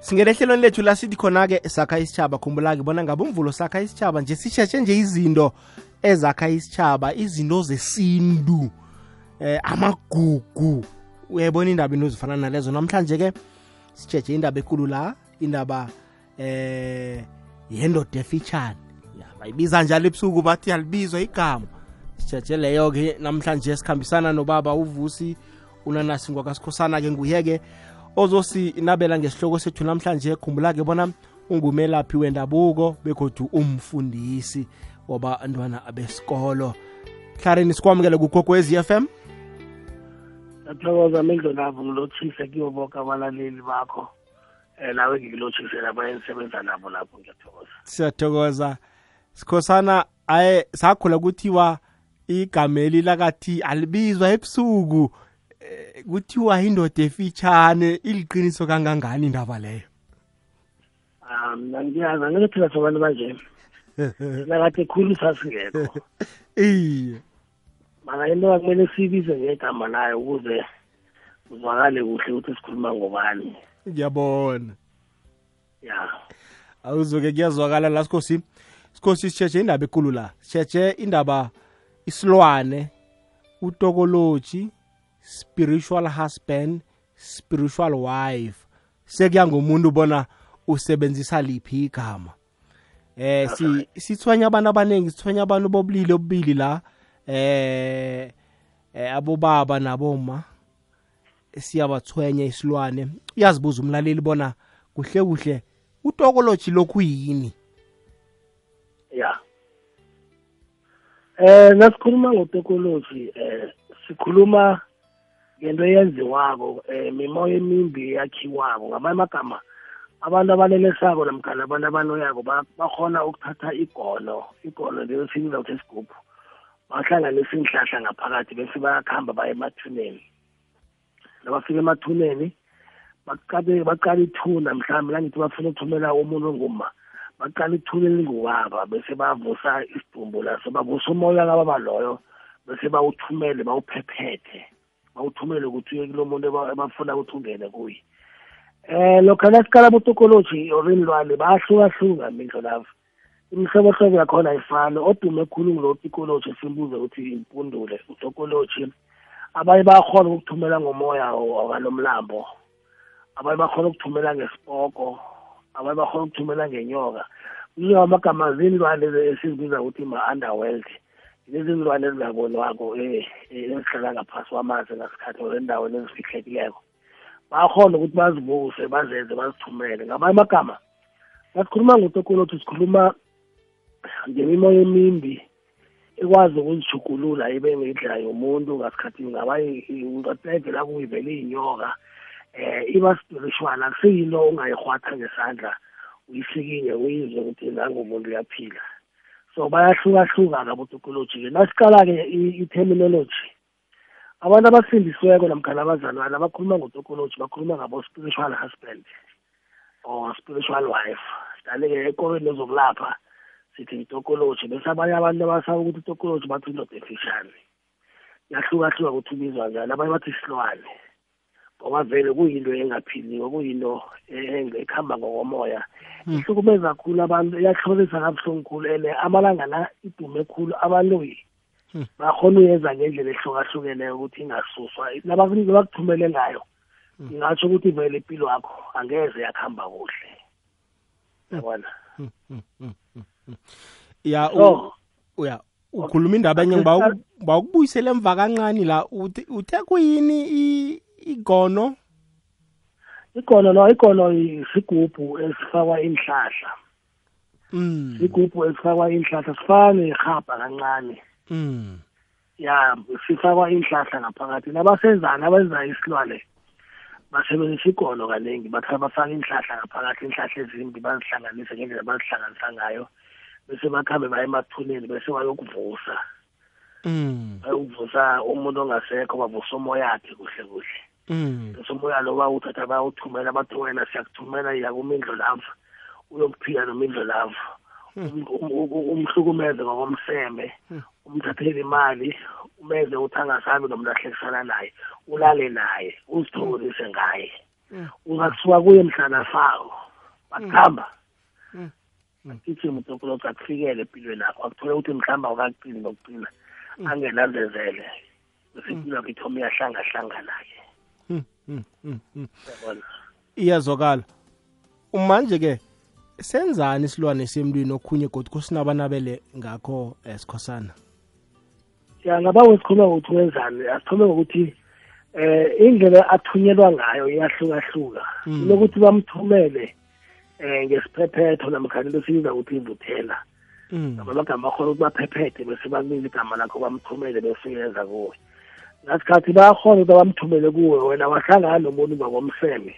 singene ehlelweni lethu la sithi khona-ke sakha isitshaba khumbula-ke bona ngabe umvulo sakha isitshaba nje sisheshe nje izinto ezakha isitshaba izinto zesintu eh amagugu. Uyayibona indaba into zifana nalezo? Namhlanje-ke sitsheshe indaba ekulu la indaba eh yendoda efitshane bayibiza njalo ebusuku bathi yalibizwa igama. Sitsheshe leyo-ke namhlanje sikhambisana nobaba uvusi unanasi ngwakasikhosana-ke nguye-ke ozosinabela ngesihloko sethu namhlanje khumbula-ke bona ungumelaphi wendabuko begodu umfundisi wabantwana besikolo. Hlarini sikwamukele kugokwez f m. Ngiyathokoza mindlonavo ngilotshise kiwo bonke abalaleli bakho. Um nawe ngikulothise labo engisebenza nabo lapho ngiyathokoza. Siyathokoza. Sikhosana aye sakhula kuthiwa igameli lakathi alibizwa ebusuku. eh, kuthiwa indoda efitshane iliqiniso kangangani indaba leyo? Um angiyazi angeke thina sobantu banje nakade khulu sasingekho. Iye mana into akumele siyibize ngegama layo ukuze kuzwakale kuhle ukuthi sikhuluma ngobani. Ngiyabona. Ya. Awuzuke kuyazwakala la sikhosi. Sikhosi sitshetshe indaba ekulu la. Sitshetshe indaba isilwane utokoloji spiritual husband spiritual wife. Sekuya ngomuntu bona usebenzisa liphi igama. Eh si sithwanya abantu abaningi sithwanya abantu bobulili obubili la. Eh eh, abobaba naboma. Siyabathwenya isilwane. Uyazibuza umlaleli bona kuhle kuhle utokoloji lokhu yini? Ya. Eh nasikhuluma ngotokoloji eh sikhuluma ngento eyenziwako eh mimoya emimbi yakhiwako ngamanye amagama abantu abalelesako namkhana abantu abanoyako ba- bakhona ukuthatha igono igono leyo siliza ukuthi isigubhu bahlanganisa iinhlahla ngaphakathi bese bayakuhamba baye emathuneni. Nabafika emathuneni baqabe baqala ithuna mhlawumbe langithi bafuna ukuthumela umuntu onguma baqala ithuna elingubaba bese bavusa isidumbu laso bavusa umoya kababa loyo bese bawuthumele bawuphephethe. Bawuthumele ukuthi uye kulo muntu eba- ebafuna ukuthi ungene kuye. Eh lokho nasikala botokoloji or inlwane bayahlukahluka mindlo lavo imihlobohlobo yakhona ayifani. Odume khulu ngulo tikoloji simbuze ukuthi impundule utokoloji. Abanye bayakhona ukukuthumela ngomoya wakalomlambo. Abanye bakhona ukuthumela ngesipoko. Abanye bakhona ukuthumela ngenyoka. Kuyiwa amagama zinlwane esizibiza ukuthi ma-underworld. Lezi zilwane ezingabonwako eh, eh, ezihlala ngaphasi kwamanzi ngasikhathi or endaweni ezifihlekileko bayakhona ukuthi bazibuse bazenze bazithumele. Ngamanye amagama nasikhuluma ngotokolothi sikhuluma ngemimoya emimbi ikwazi ukuzijugulula ibe ngendlela yomuntu ngasikhathi ngaba ungateke la kuyivele iy'nyoka eh iba spiritual akusiyinto ongayihwatha ngesandla uyisikinye uyizwe ukuthi nangumuntu uyaphila. So bayahlukahluka-ke abotokoloji-ke nasiqala-ke i-terminology. Abantu abasindisiweko namkhana abazalwane abakhuluma ngotokoloji bakhuluma ngabo-spiritual husband or spiritual wife. Dale-ke ekorweni ezokulapha sithi itokoloji bese abanye abantu abasaba ukuthi itokoloji bathi indoda efishane. Yahlukahluka ukuthi ubizwa njani. Abanye bathi isilwane ngoba vele kuyinto engaphiliyo kuyinto e- ekuhamba ngokomoya. Ihlukumeza kakhulu abantu iyahlolisa kabuhlungu khulu and amalanga la idume khulu abaloyi Hmm. bakhona uyenza ngendlela ehlukahlukeneyo ukuthi ingasuswa. Nabakunika bakuthumele ngayo ngingatsho ukuthi vele impilo yakho angeze yakuhamba kuhle. Yabona? Ya so u- ya ukhuluma indaba enye ukubuyisela emva kancane la uthe kuyini igono? Igono no igono isigubhu esifakwa inhlahla. Mm. Isigubhu esifakwa inhlahla sifana nerhabha kancane. Mm. Ya sifakwa inhlahla ngaphakathi. Nabasenzana abenza isilwane? Basebenzisa igono kaningi bathi bafaka inhlahla ngaphakathi inhlahla ezimbi bazihlanganise ngendlela bazihlanganisa ngayo. Bese bakhambe baye emathuneni bese bayokuvusa. Mm. Bayokuvusa umuntu ongasekho bavusa umoya yakhe kuhle kuhle. Mm. Bese umoya lo bawuthatha bayawuthumela bathi wena siyakuthumela yakumindlo lava uyokuphila nomindlo lava Um- um- um- umhlukumeze ngokomseme umthathele imali umenze ukuthi angasabi nomuntu ahlekisana naye ulale naye uzithokozise ngaye. Uzakusuka kuye mhlana fawo bakuhamba. Mm. agijima utokoloji akufikele empilweni yakho. Akuthole ukuthi mhlawumbe awukaqini nokuqina angenazezele bese impilo yakho ithoma iyahlangahlangana-ke Iyazwakala. Manje-ke senzani isilwane semlwini okhunye godwa kusinabanabele ngakho esikhosana ya ngaba wesikhuluma ngokuthi wenzani? Asithome ngokuthi eh indlela athunyelwa ngayo iyahlukahluka. Mm. kunokuthi bamthumele eh ngesiphephetho namkhani into siyiza ukuthi ivuthela Mm, amagama akhona ukuthi baphephethe bese bakunika igama lakho bamthumele bese yenza kuwe. Ngasikhathi bayakhona ukuthi bamthumele kuwe wena wahlangana nomuntu ngakomseme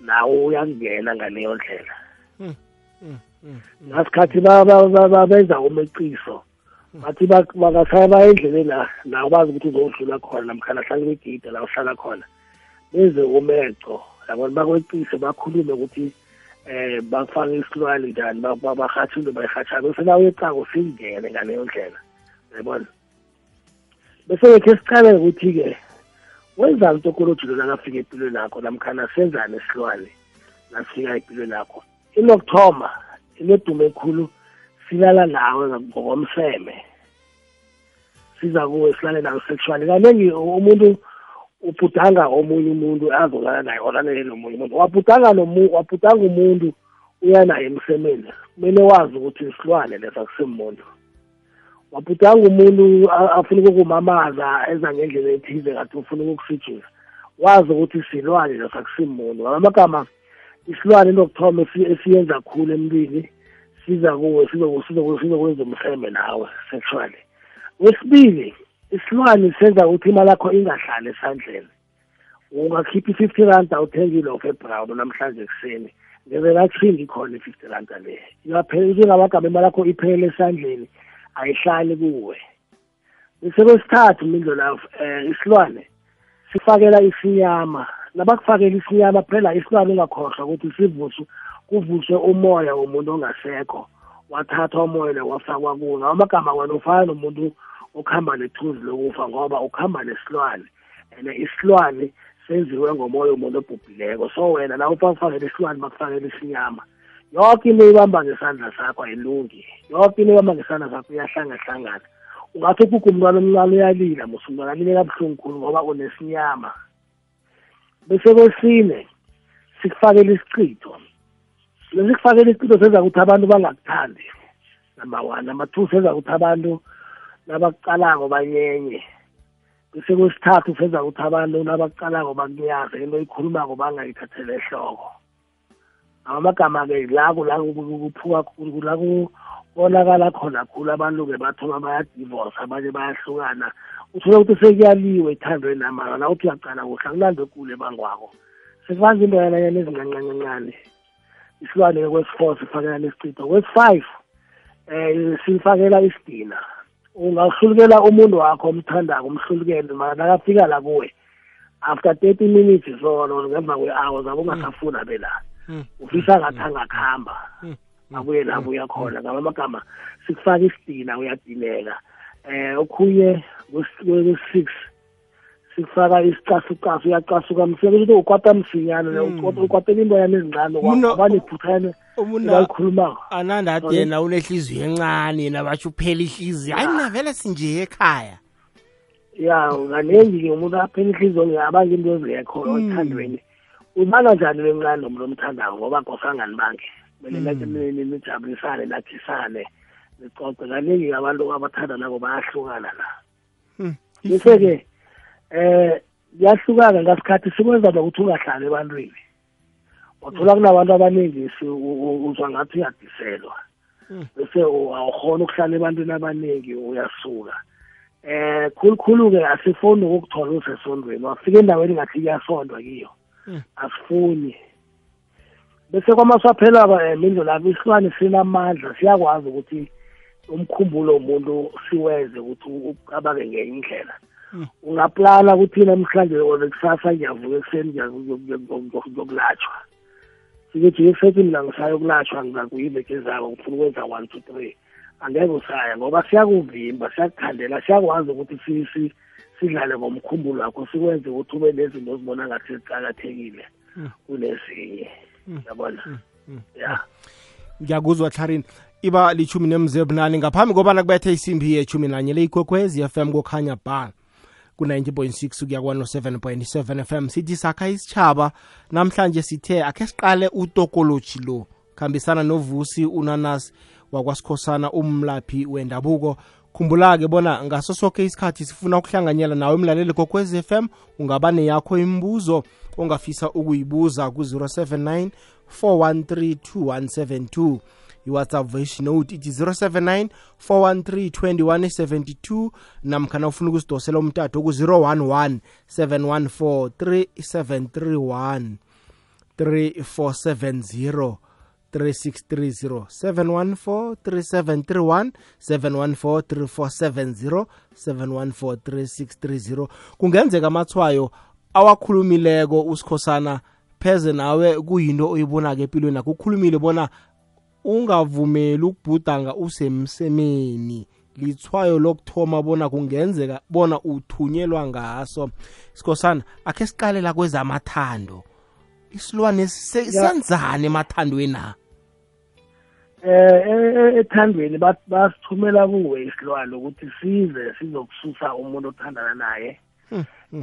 nawe uyangena ngaleyo ndlela. Mm, mm, mm. ngasikhathi ba- ba- ba- ba- benza umeqiso bathi bak- bakasaya baya endleleni la nawe bazi ukuthi uzodlula khona namkhana hlale kwegida la uhlala khona. Benze umeco yabona bakweqise bakhulume ukuthi eh bafake isilwane njani ba- ba- barhatshile bayihatshana bese nawe uyecako singene ngaleyo ndlela. Yabona? Bese khe siqale ukuthi-ke wenzani utokoloji lona nakafika empilweni yakho namkhana senzani isilwane nasifika empilweni yakho inokuthoma inodume khulu silala nawe ngokomseme. Siza kuwe silale nawe sexually kaningi umuntu ubhudanga omunye umuntu azolala naye olalele nomunye umuntu. Wabhudanga wabhudanga umuntu uya naye emsemeni. Kumele wazi ukuthi isilwane leso akusimuntu. Wabhudanga umuntu afuna ukukumamaza eza ngendlela ethize kade ufuna ukukusijuza wazi ukuthi silwane leso akusimuntu ngala amagama isilwane lokuthoma esi- esiyenza khulu emntwini siza kuwe sizokwenza umseme nawe sexually. Wesibili isilwane senza ukuthi imali yakho ingahlali esandleni. Ungakhipha i-fifty rand awuthenga ilofu ebrown namhlanje ekuseni. Ngevela thingi ikhona i-fifty rand le. Njengamagama imali yakho iphele esandleni ayihlali kuwe. Bese kwesithathu mindlo lawo um isilwane. Sifakela isinyama. Nabakufakela isinyama phela isilwane ungakhohlwa ukuthi sivusu kuvuswe umoya womuntu ongasekho. Wathathwa umoya lo wafakwa kuwo ngawo amagama wena ufana nomuntu okuhamba nethunzi lokufa ngoba ukuhamba nesilwane. And isilwane senziwe ngomoya womuntu obhubhileko. So wena la ufakufakela isilwane bakufakela isinyama. Yoke into ibamba ngesandla sakho ayilungi. Yoke into ibamba ngesandla sakho iyahlangahlangana. Ungathi ugugu umntwana omncane uyalila musa umntwana alile kabuhlungu khulu ngoba unesinyama bese kwesine sikufakela isichitho. Lesi kufakela isichitho senza ukuthi abantu bangakuthandi. Number one number two senza ukuthi abantu nabakucalako banyenye. Bese kwesithathu senza ukuthi abantu nabakucalako bakunyaze into oyikhulumako bangayithathele ehloko. Amagama-ke la kula kuphuka khulu la kubonakala khona khulu abantu-ke bathoma bayadivorce abanye bayahlukana. Uthole ukuthi sekuyaliwe ethandweni namara na uthi uyaqala kuhle akulandwe kule ebangwako. Sekubanza into yananyana ezincancancancane. Isilwane-ke kwesi-four sifakela nesicitho. Kwesi-five um sifakela isidina. Ungahlulukela umuntu wakho omthandako umhlulukele mara nakafika la kuwe after thirty minutes so ngemva kwe-hours abe ungasafuna bela Mm. Ufisa ngathi angakuhamba Mm. abuye lapho uyakhona ngama amagama sikufaka isidina uyadineka eh okhunye kwesi-six sikufaka isicasucasu uyacasuka msebe ukuthi ukwata msinyana Mm. ukwatela into yami ezincane Mna- abanephuthane umuntu ebayikhulumako anandade yena unehliziyo encane yena batsho uphela ihliziyo. Hayi mina vele sinje ekhaya. Ya kaningi-ke umuntu aphela inhliziyo abanga into ezingekho Mm. Othandweni ubana njani lencane nomuntu omthandako ngoba ngosangani bakhe kumele Mm. nathi nijabulisane nathisane nicoce kaningi abantu abathandanako bayahlukana la Hmm. bese-ke eh kuyahlukana ngasikhathi sikwenza nokuthi ungahlali ebantwini uthola kunabantu abaningi si- u- u- uzwa ngathi uyadiselwa Mm. bese u- awukhona ukuhlala ebantwini abaningi uyasuka eh khulukhulu-ke asifuni ukukuthola usesondweni wafika endaweni ngathi kuyasondwa kiyo Mm. Asifuni bese kwamaswaphela mindlo lapho isilwane sinamandla siyakwazi ukuthi umkhumbulo womuntu siwenze ukuthi ucabange ngenye indlela. Mm. ungaplana ukuthi namhlanje or kusasa ngiyavuka ekuseni ngiyokulatshwa. Sikuthi ngesethi mina ngisayokulatshwa ngizakuyiveke ezako ngifuna ukwenza one two three. Angeke usaya ngoba siyakuvimba siyakukhandela siyakwazi ukuthi sidlale ngomkhumbulo wakho sikwenze ukuthi ube nezinto ozibona ngathi zicakathekile kunezinye. Yabona? Ya. Ngiyakuzwa hlarini iba lichumi nemze bunani ngaphambi kobana kubethe isimbi yechumi nanye le ikwekwezi fm kokhanya ba ku-90.6 kuya kwa-7.7 fm sithi sakha isitshaba namhlanje sithe akhe siqale utokoloji lo khambisana novusi unanas wakwasikhosana umlaphi wendabuko. Khumbula-ke bona ngaso sonke isikhathi sifuna ukuhlanganyela nawe emlaleli kokwez FM ungaba neyakho imibuzo ongafisa ukuyibuza ku-079 413 2172 iwhatsapp voice note ithi 079 413 2172 namkhana ufuna ukusidosela umtato ku-011 714 3731 3470 3630 714 3731 714 3470 714 3630 kungenzeka amathwayo awakhulumileko usikhosana pheze nawe kuyinto oyibona-ke empilweni akho ukhulumile bona ungavumeli ukubhudanga usemsemeni. Lithwayo lokuthoma bona kungenzeka bona uthunyelwa ngaso. Sikhosana akhe siqalela kwezamathando. Isilwane senzani emathandweni na eh ethandweni basithumela kuwe isilwane ukuthi size sizokususa umuntu othandana naye.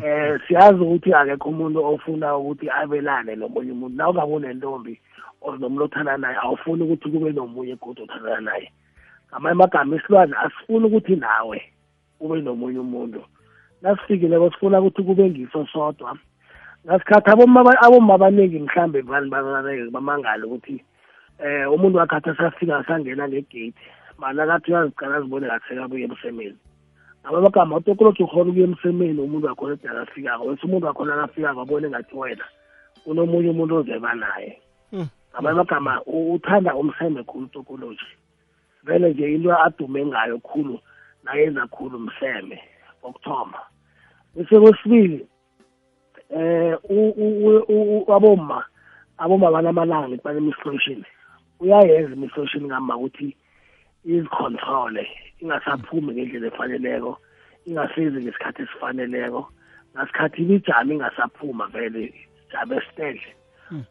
Eh siyazi ukuthi akekho umuntu ofuna ukuthi abelane nomunye umuntu. Na ungabe unentombi nomuntu othandana naye awufuni ukuthi kube nomunye kodwa othandana naye. Ngamanye amagama isilwane asifuni ukuthi nawe ube nomunye umuntu. Nasifikileko sifuna ukuthi kube ngiso sodwa. Ngasikhathi abomma abaningi mhlambe vani bamangale ukuthi eh umuntu wakhathi asafika sangena ngegate mana kathi uyazicala azibone kathi sekabuye emsemeni. Amagama utokoloji ukhona ukuya emsemeni umuntu wakhona ede akafikako. Bese umuntu wakhona akafikako abone ngathi wena unomunye umuntu ozeba naye. Ngamanye amagama uthanda umseme khulu utokoloji vele nje into adume ngayo khulu nayenza khulu mseme wokuthoma bese kwesibili eh abomma abomma banamalanga banemislation uyayenza imislation ngamba ukuthi izicontrole ingasaphumi ngendlela efaneleko ingasizi ngesikhathi esifaneleko. Ngasikhathi ibijama ingasaphuma vele jabe stedle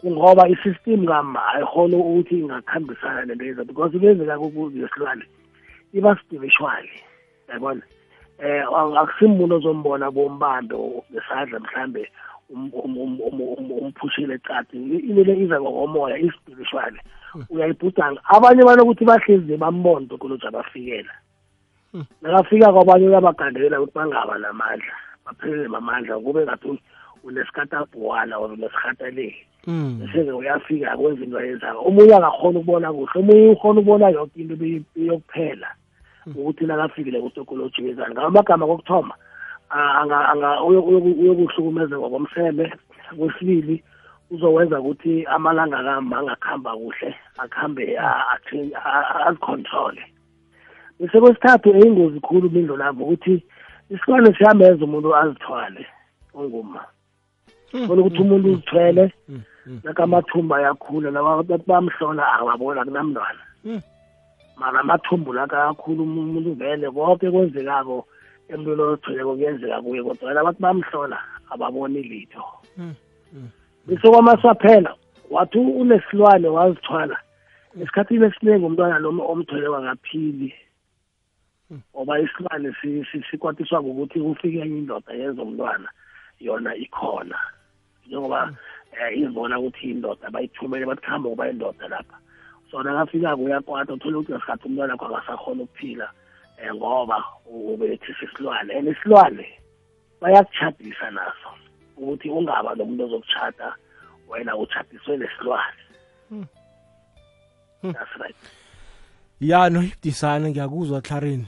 kungoba isystem kama ayikhona ukuthi ingakhambisana nento yenza because kuyenzeka kuyesilwane iba spiritual yabona? Eh akusimuntu ozombona bombambe ngesandla mhlambe umphushile eqadi into le iza ngokomoya ispiritual uyayibhudanga abanye banokuthi bahlezi bambona ukoloji abafikela nakafika kwabanye uyabagandela ukuthi bangaba namandla baphelele mamandla kube ngathi unesikatabuwana or unesirhataleli bese-ke uyafika kwenza into ayenzako omunye akakhona ukubona kuhle omunye ukhona ukubona yonke into yokuphela ukuthi nakafikile kutokoloji wenzani ngabo amagama kokuthoma uyokuhlukumeza ngokomseme. Kwesibili uzowenza ukuthi amalanga kama angakuhamba kuhle akuhambe azicontrole bese kwesithathu eyingozi khulu mindlo lapho ukuthi isikwane siyamenza umuntu azithwale onguma khona ukuthi umuntu uzithwele nakamathumba ayakhula nabantu bamhlola ababona kunamntwana mara amathumbu laka kakhulu umuntu vele konke kwenzekako emntwini ozithweleko kuyenzeka kuye kodwa abantu bamhlola ababoni litho. Bese kwamasaphela wathi unesilwane wazithwala. Esikhathini esiningi umntwana noma omthweleko akaphili ngoba isilwane sikwatiswa ngokuthi kufike enye indoda yenza umntwana yona ikhona. Njengoba um izibona ukuthi indoda bayithumele bathi kuhambe kuba indoda lapha. So nakafika-ko uyakwata uthole ukuthi ngesikhathi umntwana akho akasakhona ukuphila. Um ngoba ubelethisa isilwane and isilwane bayakuchadisa naso ukuthi ungaba nomuntu ozokuchata wena uchadiswe nesilwane. That's right. Ya no ibdisana ngiyakuzwa clarini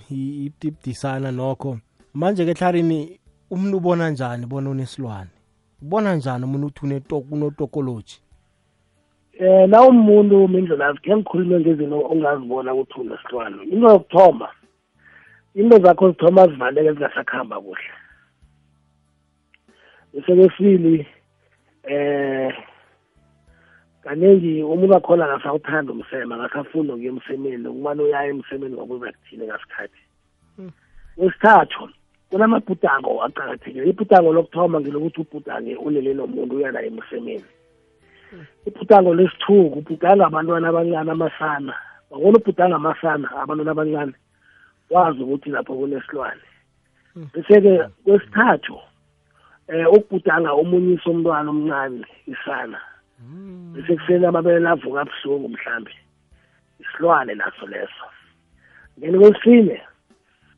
ibdisana nokho. Manje-ke clarini umuntu ubona njani bona unesilwane? Ubona njani umuntu uthi unotokoloji eh na umuntu mindlela ke ngikhulume ngezinto ongazibona ukuthi unesilwane. Into yokuthoma into zakho zithoma zivaleke zingasakhamba kuhle. Bese kwesibili eh kaningi umuntu akhona akasawuthanda umseme akasafuni ukuya emsemeni kumane uyaya emsemeni ngokuza kuthile ngasikhathi. Wesithathu kunamabhudango aqakathekile. Ibhudango lokuthoma ngelokuthi ubhudange ulele nomuntu uya naye emsemeni. Ibhudango lesithuku ubhudanga abantwana abancane amasana. Wabona ubhudanga amasana abantwana abancane. Wazi ukuthi lapho kunesilwane. Bese-ke kwesithathu eh ukubhudanga umunyisa umntwana omncane isana. Bese kuseni amabele lavuka abuhlungu mhlambi isilwane naso leso. Ngeni kwesine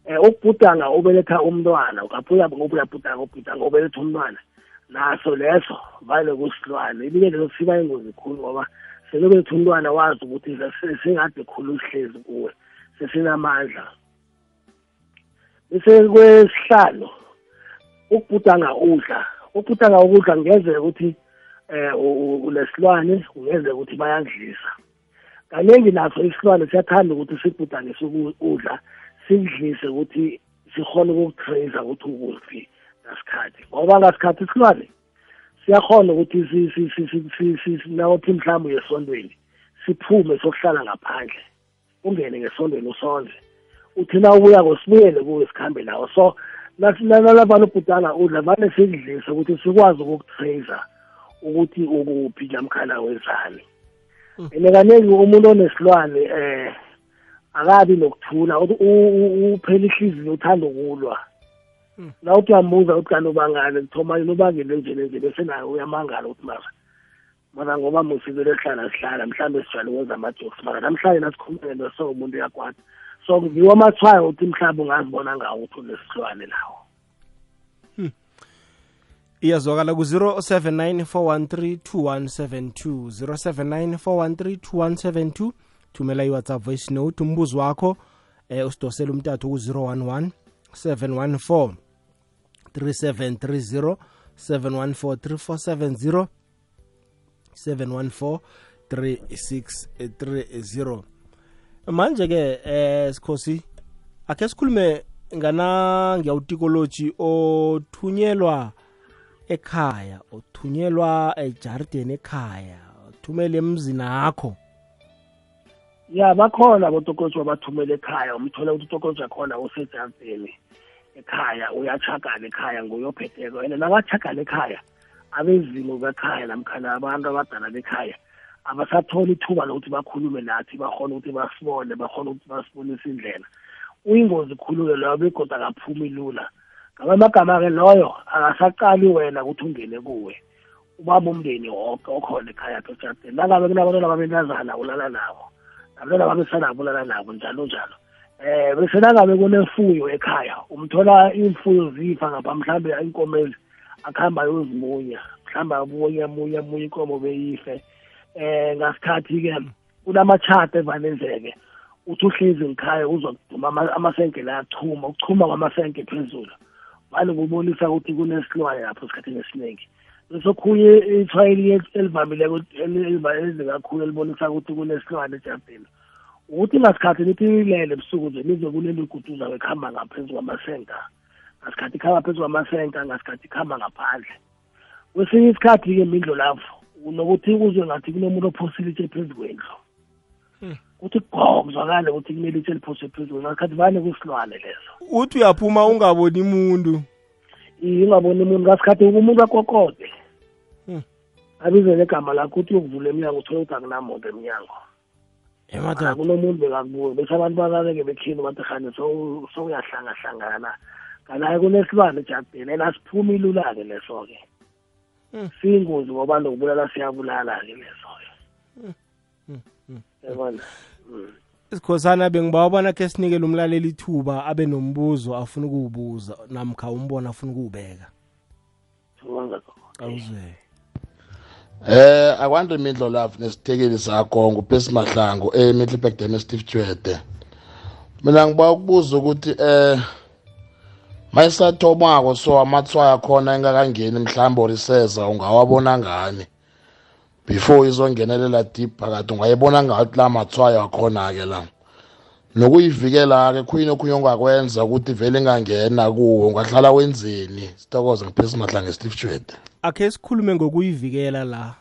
eh ukubhudanga ubeletha umntwana ukabuya ngobuyabhudanga ubhudanga ubeletha umntwana naso leso vale kusilwane. Ibike leso siba ingozi khulu ngoba selobeletha umntwana wazi ukuthi sengade khulu sihlezi kuwe sesinamandla. Bese kwesihlanu ukubhudanga udla ukubhudanga ukudla ngenzeka ukuthi eh ulesilwane ungenzeka ukuthi bayadlisa. Kaningi naso isilwane siyathanda ukuthi sibhudangise ukudla sidlise ukuthi sikhona ukukutracer ukuthi ukuphi ngasikhathi. Ngoba ngasikhathi isilwane siyakhona ukuthi nawuthi mhlawumbe uyesondweni siphume sokuhlala ngaphandle ungene ngesondweni usondle. Uthi na ubuyako sibuyele kuwe sikhambe nawo so nalabana ubhudanga udla vane sikudlise ukuthi sikwazi ukukutracer ukuthi ukuphi namkhana wezani. Ene kaningi umuntu onesilwane eh akabi nokuthula uphela ihliziyo uthanda ukulwa. La uthi uyambuza uthi kanti ubangane kuthoma yini ubangele nje nje bese naye uyamangala ukuthi mara mara ngoba musikele sihlala sihlala mhlawumbe sijwayele ukwenza ama-jokes mara namhlanje nasikhuluma ngento so umuntu uyakwata so ngiwo amathwayo ukuthi mhlawumbe ungazibona ngawo ukuthi unesilwane nawo iyazwakala ku-079 413 2172 079 413 2172 thumela i-whatsapp voice note umbuzo wakho eh usidosela umtathu ku-011 714 3730 714 3470 714 3630 manje-ke eh sikhosi akhe sikhulume ngana ngiyawutikoloji othunyelwa ekhaya uthunyelwa ejarideni ekhaya uthumele emzini akho ya bakhona abotokoji babathumela ekhaya. Umthole ukuthi utokoji akhona usejarideni ekhaya uyachagala ekhaya nguyophetheko and nakachagala ekhaya abezimu bekhaya namkhana abantu abadala bekhaya abasatholi ithuba lokuthi bakhulume nathi bakhona ukuthi basibone bakhona ukuthi basibonise indlela. Uyingozi khulu-ke loyo begoda akaphumi lula. Ngamagama-ke loyo akasaqali wena ukuthi ungene kuwe. Ubaba umndeni wonke okhona ekhaya pho ejardeni nangabe kunabantwana babentazana ulala nabo nabantwana babesanabo ulala nabo njalo njalo. Eh bese nangabe kunemfuyo ekhaya umthola imfuyo zifa ngapha mhlambe inkomezi akuhamba yozimunya mhlawumbe abuye munya munya inkomo beyife. Eh ngasikhathi-ke kunamachata evanenzeke uthi uhlezi ngikhaya uzokuduma amasenke la achuma ukuchuma kwamasenke phezulu. Vale kubonisa ukuthi kunesilwane lapho esikhathini esiningi. Besokhunye ithwayeli elivamileko elize kakhulu elibonisa ukuthi kunesilwane ejardini ukuthi ngasikhathi nithi lele ebusuku nje nize kunemiguduza bekuhamba ngaphezu kwamasenka ngasikhathi ikhamba phezu kwamasenka ngasikhathi ikhamba ngaphandle. Kwesinye isikhathi-ke mindlo lapho nokuthi kuzwe ngathi kunomuntu ophosile itshe phezu kwendlu. Kuthi go kuzwakale ukuthi kumele itshe liphoswe phezulu ngasikhathi vane kusilwane leso. Uthi uyaphuma ungaboni muntu. Iye ungaboni umuntu ngasikhathi umuntu akokode abize negama lakho uthi uyokuvula emnyango uthole ukuthi akunamuntu emnyango. Emadoda kunomuntu bekakubuye bese abantu balaleke bekhini bathi khani sowuyahlangahlangana kanaye kunesilwane ejardini and asiphumi lula-ke leso-ke. Siyingozi ngoba nokubulala siyabulala-ke leso-ke yabona? Isikhosana bengibawa bona khe sinikele umlaleli ithuba abe nombuzo afuna ukuwubuza namkha umbono afuna ukuwubeka. Awuzweke Eh akwande imidlo lapho nesithekeli sakho ngupesi mahlangu eh Middleburg Dam Steve Jwede mina ngiba ukubuza ukuthi eh mayisathomako so amathwaya khona engakangeni mhlawumbe oriseza ungawabona ngani? Before izongenelela deep phakathi ungayibona ngathi la mathwaya akhona-ke la. Nokuyivikela-ke khuyini okhunye ongakwenza ukuthi vele ingangena kuwo? Ungahlala wenzeni? Sitokoze ngiphesi mahlange steve jwede akhe sikhulume ngokuyivikela la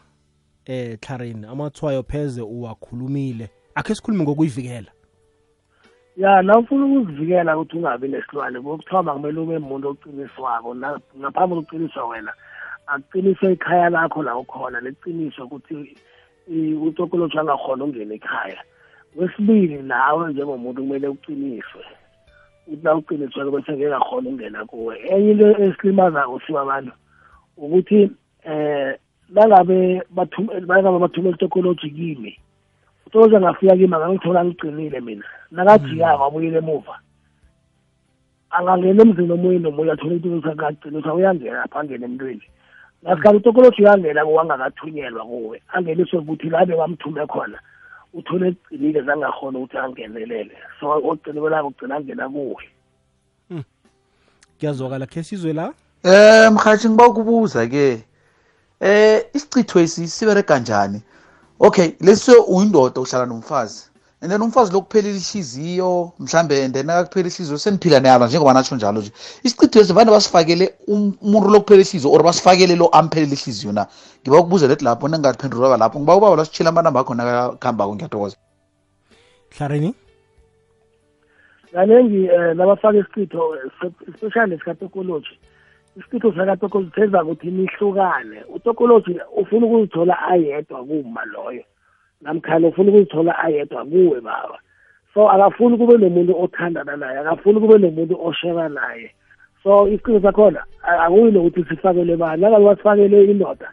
eh Clarin amathwayo pheze uwakhulumile. Akhe sikhulume ngokuyivikela. Ya nawufuna ukuzivikela ukuthi ungabi nesilwane kokuthoma kumele ube muntu oqiniswako na- ngaphambi kokuqiniswa wena akuqiniswe ikhaya lakho la ukhona leqiniso ukuthi utokoloji angakhona ungena ekhaya. Wesibili nawe njengomuntu kumele uqiniswe ukuthi la uqiniswe bese ngeke akhona ungena kuwe. Enye into esilimazako siwa abantu ukuthi eh nangabe bangabe bathumela itokoloji kimi utokoloji angafika kimi angangithola ngiqinile mina. Nakajikako abuyile emuva. Angangena emzini omunye nomunye athole itokoloji angaqinisa uyangena lapha angena emntwini. Ngasikhathi utokoloji uyangena kuwangakathunyelwa kuwe. Angeniswe ukuthi labe bamthume khona uthole eqinile zangakhona ukuthi angenelele. So oqinibelako ugcina angena kuwe. Kuyazwakala khe sizwe la? Eh mhathi ngiba ukubuza ke eh isicitho esi sibere kanjani okay lesi uyindoda uhlala nomfazi and then umfazi lokuphelile ihliziyo mhlambe and then akuphelile ihliziyo seniphila neyalo njengoba natsho njalo nje. Isicitho esi vane basifakele umuntu lokuphelile ihliziyo or basifakele lo amphelele ihliziyo na? Ngiba ukubuza lethi lapho ningaphendulaka lapho ngiba ubaba lasitshila amanamba akho nakakuhambako ngiyathokoza. Hlareni? Kaningi um nabafaka isicitho especially esikatokoloji isicitho sakatokoloji senza ukuthi nihlukane. Utokoloji ufuna ukuzithola ayedwa kuma loyo. Namkhana ufuna ukuzithola ayedwa kuwe baba. So akafuni kube nomuntu othandana naye akafuni kube nomuntu osheba naye. So isiqiso sakhona akuyi nokuthi sifakele bani. Nangabe wasifakele indoda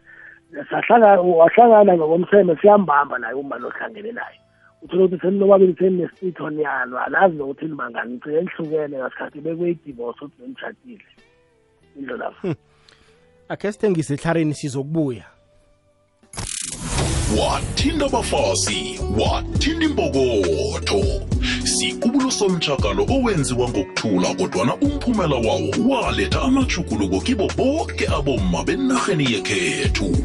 wahlangana ngokomseme siyambamba naye uma lohlangene naye. Uthola ukuthi seninobabili seninesitho niyalwa alazi nokuthi nibangani. Nigcine nihlukene ngasikhathi bekweyidivorce ukuthi nenitshadile indlelafo akhe sithengise ehlareni sizokubuya. Wathinta abafazi wathinta impokotho sikubulo somtshakalo owenziwa ngokuthula kodwana umphumela wawo waletha amajuguluko kibo bonke abomma benarheni yekhethu.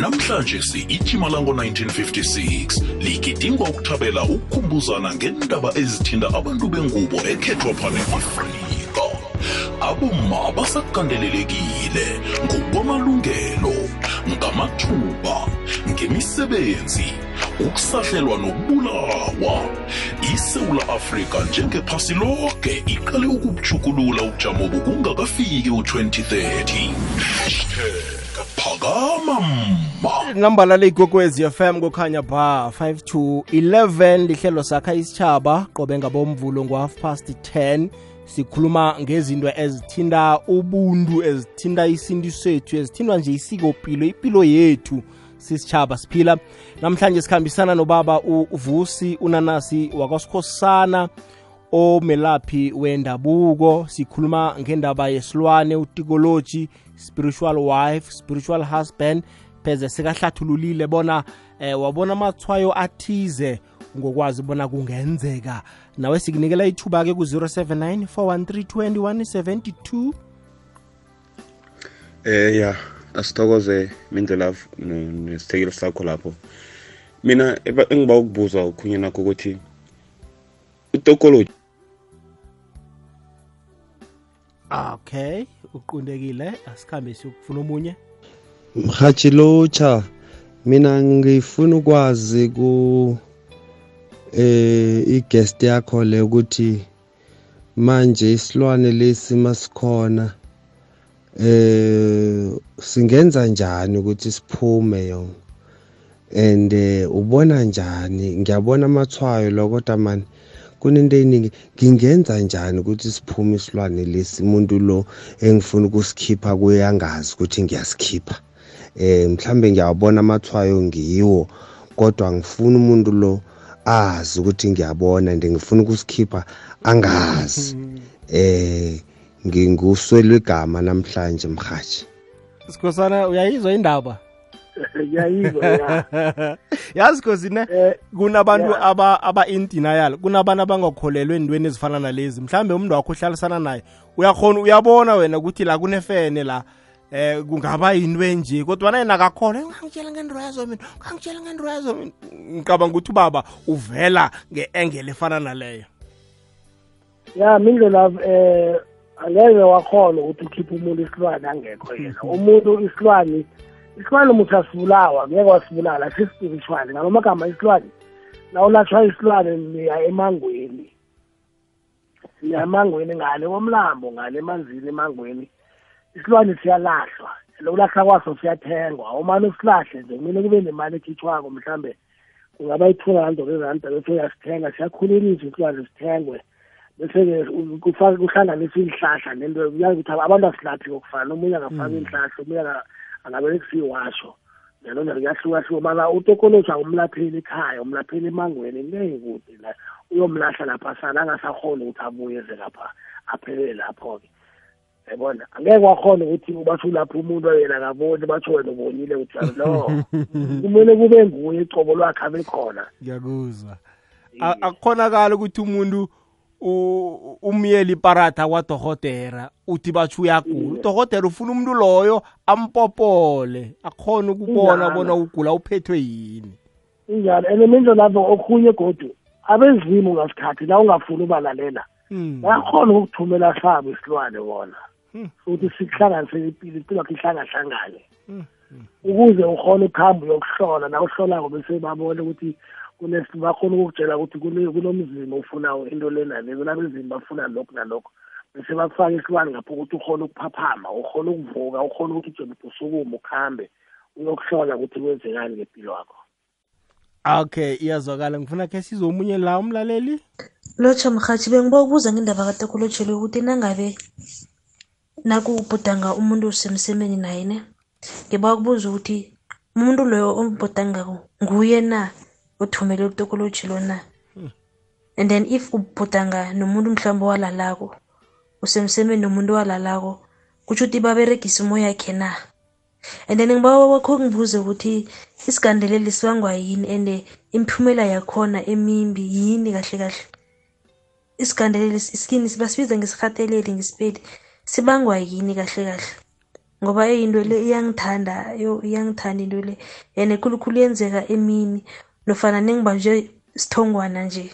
Namhlanje si-ijima lango-1956 ligidingwa ukuthabela ukukhumbuzana ngendaba ezithinta abantu bengubo ekhethwa phane afrika abomma basakandelelekile ngokwamalungelo ngamathuba ngemisebenzi ukusahlelwa nokubulawa. Isewula afrika njengephasi lonke iqale ukubujukulula ubujamo bokungakafiki u-2030 hashtag phakama mma nambala le igogwezi fm kukhanya ba 5 to 11 lihlelo sakha isitshaba qobe ngabomvulo ngo-half past 10 sikhuluma ngezinto ezithinta ubuntu ezithinta isintu sethu ezithinta nje isikopilo impilo yethu sisitshaba siphila. Namhlanje sikhambisana nobaba uvusi unanasi wakwasikhosana omelaphi wendabuko. Sikhuluma ngendaba yesilwane utikoloji spiritual wife spiritual husband. Pheze sekahlathululile bona eh, wabona amathwayo athize ngokwazi bona kungenzeka. Nawe sikunikela ithuba-ke ku-079 413 eh ya asithokoze mindlela nesithekelo sakho lapho. Mina engiba ukubuza ukhunye nakho ukuthi utokoloji okay uqundekile asikhambe siyokufuna omunye. Mhathi lotsha mina ngifuna ukwazi ku eh igest yakho le ukuthi manje isilwane lesi masikhona eh singenza njani ukuthi siphume yo and ubona njani? Ngiyabona amathwayo lo kodwa mani kunento eyiningi. Ngingenza njani ukuthi siphume isilwane lesi? Umuntu lo engifuna ukusikhipha kuye angazi ukuthi ngiyasikhipha. Eh mhlambe ngiyabona amathwayo ngiwo kodwa ngifuna umuntu lo azi ukuthi ngiyabona and ngifuna ukusikhipha angazi. Eh nginguswelwe igama namhlanje mhathi sikhosana uyayizwa indaba? Ngiyayizwa ya. Yazi khosi ne? Eh, kunabantu yeah. aba aba in denial kunabantu abangakholelwa endweni ezifana nalezi. Mhlambe umuntu wakho uhlalisana naye. Uyakhona uyabona wena ukuthi la kunefene la. Eh kungaba yinto enje kodwa naye nakakholwa ungangitshela ngendwazo mina ungangitshela ngendwazo mina. Ngicabanga ukuthi ubaba uvela nge-engele efana naleyo. Ya mindlela eh angeke wakhona ukuthi ukhiphe umuntu isilwane angekho yena. Umuntu isilwane isilwane umuntu asibulawa ngeke wasibulala si-spiritual ngalo magama isilwane nawulatshwa isilwane niya emangweni. Siya emangweni ngale komlambo ngale emanzini emangweni. Isilwane siyalahlwa. Lokulahla kwaso siyathengwa. Umane usilahle nje kumele kube nemali ekhitshwako mhlambe kungaba yi-two rand or iranda bese uyasithenga. Siyakhuleliswa isilwane sithengwe. Bese-ke kufake kuhlanganiswe iinhlahla nento kuyazi ukuthi abantu asilaphi kokufana. Omunye angafaka iinhlahla omunye anga- angaberekisa iwasho njalo njalo kuyahlukahluka mara utokoloji awumlapheli ekhaya umlapheli emangweni ngeke kude la. Uyomlahla lapha sana angasakhoni ukuthi abuyeze lapha aphelele lapho-ke. Yabona angeke wakhona ukuthi batho lapho umuntu yena akaboni batho wena ubonile ukuthi no. Kumele kube nguye icobo lwakhe abe khona. Ngiyakuzwa. Akukhonakala ukuthi umuntu umyeli iparata kwadorhotera uthi batsho uyagula. Udorhotera ufuna umuntu loyo ampopole akhona ukubona bona ugula uphethwe yini. Injalo and mindlo lapho okhunye godu abezimu ngasikhathi la ungafuni ubalalela Hmm. bayakhona ukukuthumela sabo isilwane bona. Hmm. ukuthi sikuhlanganise impilo impilo yakho ihlangahlangane Hmm. ukuze ukhone ukuhamba uyokuhlola na uhlolako bese babone ukuthi kunesi bakhona ukukutshela ukuthi kune- kunomzimba ofunayo into lena le kunabezimu bafuna lokhu nalokho bese bakufaka isilwane ngapho ukuthi ukhone ukuphaphama ukhone ukuvuka ukhone ukuthi ujebe usukume ukuhambe uyokuhlola ukuthi kwenzekani ngempilo yakho okay iyazwakala ngifuna khe sizwe omunye la umlaleli lotsha mrhatshi bengiba ukubuza ngendaba katekolotshelwe ukuthi nangabe nakubhudanga umuntu usemsemeni naye ne ngiba ukubuza ukuthi umuntu loyo ombhudangako nguye na othumele utokolotshilo na? And then if ubhudanga nomuntu mhlawumbe owalalako usemsemeni nomuntu owalalako kutsho ukuthi baberegisa umoya yakhe na? And then ngiba wakho ngibuze ukuthi isigandeleli sibangwa yini and imiphumela yakhona emimbi yini kahle kahle? Isigandeleli basibiza ngesirhateleli ngesipedi? Sibangwa yini kahle kahle? Ngoba eyinto le iyangithanda yo iyangithanda into le. And khulukhulu yenzeka emini nofana nengibanjwe sithongwana nje.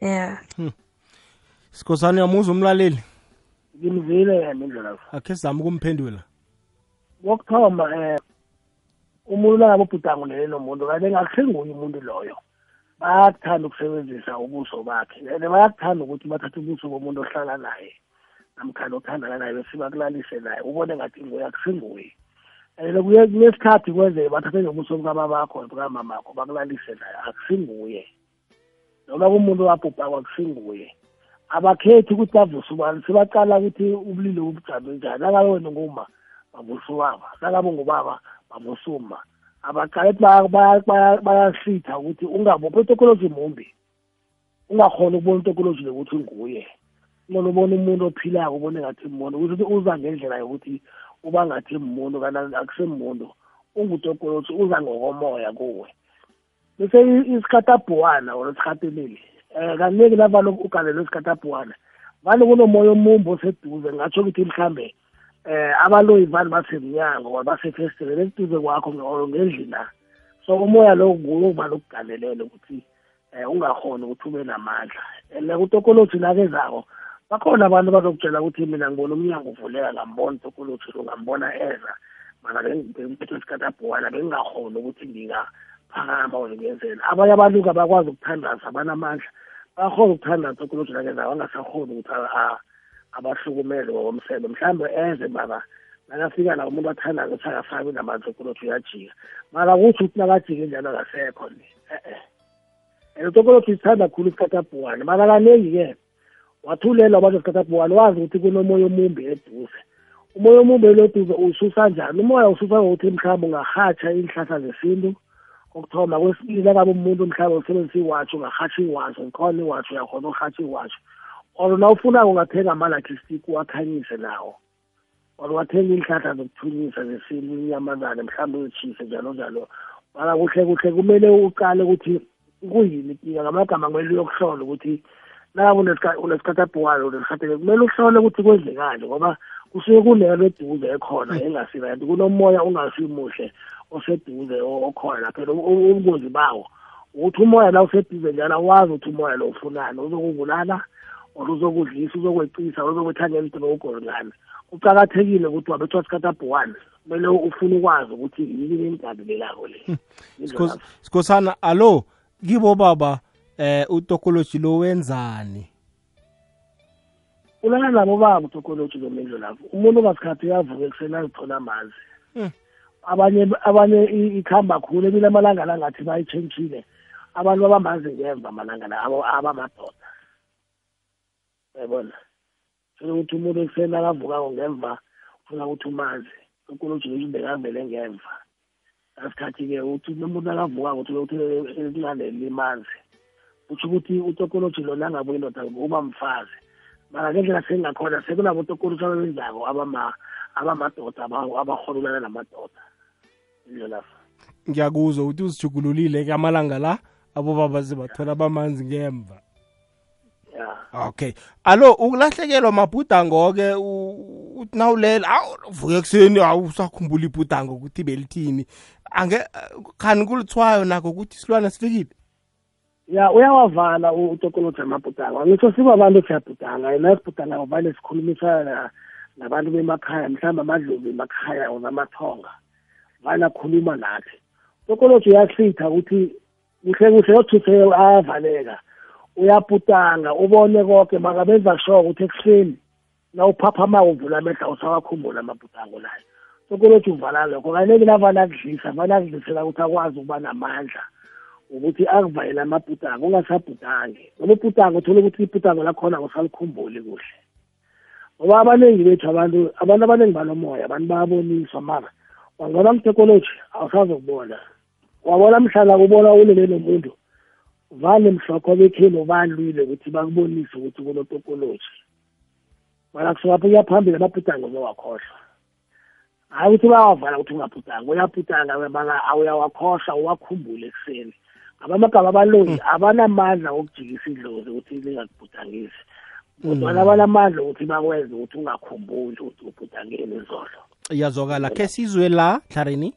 Ya. Sikhosana uyamuzwa umlaleli? Ngimzile yena indlela akhe sizame ukumphendula. Kokuthoma um umuntu nangabe ubhudango leli nomuntu kanti ngakusenguye umuntu loyo. Bayakuthanda ukusebenzisa ubuso bakhe and bayakuthanda ukuthi bathathe ubuso bomuntu ohlala naye. Namkhani othandana naye bese bakulalise naye ubone ngathi nguye akusenguye and kunesikhathi kwenzeke bathathe nobuso bukababakho bukamamakho bakulalise naye akusinguye noma kumuntu wabhubhako akusinguye abakhethi ukuthi bavuse ubani sebaqala ukuthi ubulili bubujame njani. Nangabe wena nguma bavusa ubaba nangabe ungubaba bavusa uma baya- bayasitha ukuthi ungabophi itokoloji mumbi. Ungakhona ukubona itokoloji lokuthi nguye ubone umuntu ophilako ubone ngathi muntu ukuthi uza ngendlela yokuthi uba ngathi muntu kanti akusemuntu ungutokoloji uza ngokomoya kuwe. Bese isikhatabhuwana or isikhatilili um kaningi navalo ugalelwe isikhatabhuwana vane kunomoya omumbi oseduze ngatsho ukuthi mhlambe eh abaloyi vane basemnyango or basefestivele eduze kwakho or ngendlini la so umoya lo nguwo okuvale ukugalelele ukuthi um ungakhoni ukuthi ube namandla. And kutokoloji nakezako bakhona abantu bazokutshela ukuthi mina ngibona umnyango uvuleka ngambona utokoloji lo ngambona eza. Mana bengiphethwe isikhatabhuwana bengingakhoni ukuthi ngingaphakama or ngiyenzela abanye abantu abakwazi ukuthandaza abanamandla bayakhona ukuthandaza utokoloji nakezako bangasakhoni ukuthi a- a- abahlukumele ngokomsebe mhlawumbe eze mara nakafika la umuntu athandayo ukuthi akafaki namanzi okoloji uyajika. Mara kutsho ukuthi nakajike njalo akasekho le e-e. And utokoloji sithanda khulu isikhatabhuwane mara kaningi-ke wathulela wabantu isikhatabhuwane wazi ukuthi kunomoya omumbi eduze. Umoya omumbi eloduze ususa njani? Umoya ususa ngokuthi mhlawumbe ungahatsha iinhlahla zesintu kokuthoma. Kwesibili nakabe umuntu mhlawumbe usebenzisa iwatshi ungahatsha iwatshi ngikhona iwatshi uyakhona ukuhatsha iwatshi. Or nawufuna ungathenga amalakhi stick uwakhanyise nawo. Or wathenga iinhlahla zokuthunyisa zesintu inyamazane mhlawumbe uyitshise njalo njalo. Mara kuhle kuhle kumele uqale ukuthi kuyini inkinga ngamagama kumele uyokuhlola ukuthi nakabe unesikhatabhuwane unesikhathele kumele uhlole ukuthi kwenzekani ngoba kusuke kunelo eduze ekhona engasirayiti kunomoya ungasimuhle oseduze okhona phela ubungozi bawo ukuthi umoya la useduze njalo awazi ukuthi umoya lo ufunani. Uzokubulala or uzokudlisa uzokweqisa uzokwethangela idrogo ngani. Kuqakathekile ukuthi wabethwa sikhatabhuwane kumele ufune ukwazi ukuthi yini engidabilelako le. Sikos- sikhosana alo kibo baba eh utokoloji lo wenzani? Ulala nabo baba utokoloji lomendlo lapho. Umuntu ngasikhathi uyavuka ekuseni azithola amanzi. Abanye abanye i- ikhamba khulu emile amalanga la ngathi bayitshentshile abantu abamazi ngemva amalanga la abamadoda. Yabona funa ukuthi umuntu ekuseni akavukako ngemva ufuna ukuthi umazi ukoloji ukuthi bekavele ngemva. Ngasikhathi-ke uthi umuntu akavukako uthi ukuthi elincane limazi utsho ukuthi utokoloji lona angabuye indoda uba mfazi mara ngendlela sengakhona sekunabotokoloji ababenzako abama abamadoda aba- abarholulana namadoda. Indlelafa ngiyakuzwa ukuthi uzijugululile ke amalanga la abobaba zibathola bamanzi ngemva. Ya. Okay. Alo ukulahlekelwa mabhudango-ke uthi nawulela awu vuke ekuseni awusakhumbula ibhudango ukuthi belithini ange khani kulithwayo nakho ukuthi isilwana sifikile? Ya uyawavala u- utokoloji amabhudanga ngitsho sibabantu siyabhudanga yena sibhudanga vale sikhulumisana na- nabantu bemakhaya mhlawumbe amadlovu emakhaya or amathonga. Vale akhuluma nathi. Utokoloji uyahlitha ukuthi kuhle kuhle yothuthe ayavaleka. Uyabhudanga ubone konke makabenza sure ukuthi ekuseni na uphaphamako uvula amehla usawakhumbula amabhudango layo utokoloji uvala lokho. Kanekile avane akudlisa vane akudlisela ukuthi akwazi ukuba namandla. Ukuthi akuvalele amabhudango ungasabhudange noma ubhudango uthole ukuthi ibhudango lakhona usalikhumbuli kuhle. Ngoba abaningi bethu abantu abantu abaningi banomoya abantu bayaboniswa mara wangona mtekoloji awusazokubona. Wabona mhlala kubona ulele nomuntu vale mhlokho bekheni ubalwile ukuthi bakubonise ukuthi kunotokoloji mara kusukapho kuyaphambili amabhudango bewakhohlwa hayi ukuthi bayawavala ukuthi ungabhudanga uyabhudanga maka awuyawakhohlwa uwakhumbule ekuseni. Ngabamagama abalungi abanamandla wokujikisa idlozi ukuthi lingakubhudangisi kodwana abanamandla ukuthi bakwenze ukuthi ungakhumbuli ukuthi ubhudangeni izolo. Iyazwakala. Khe sizwe la hlarini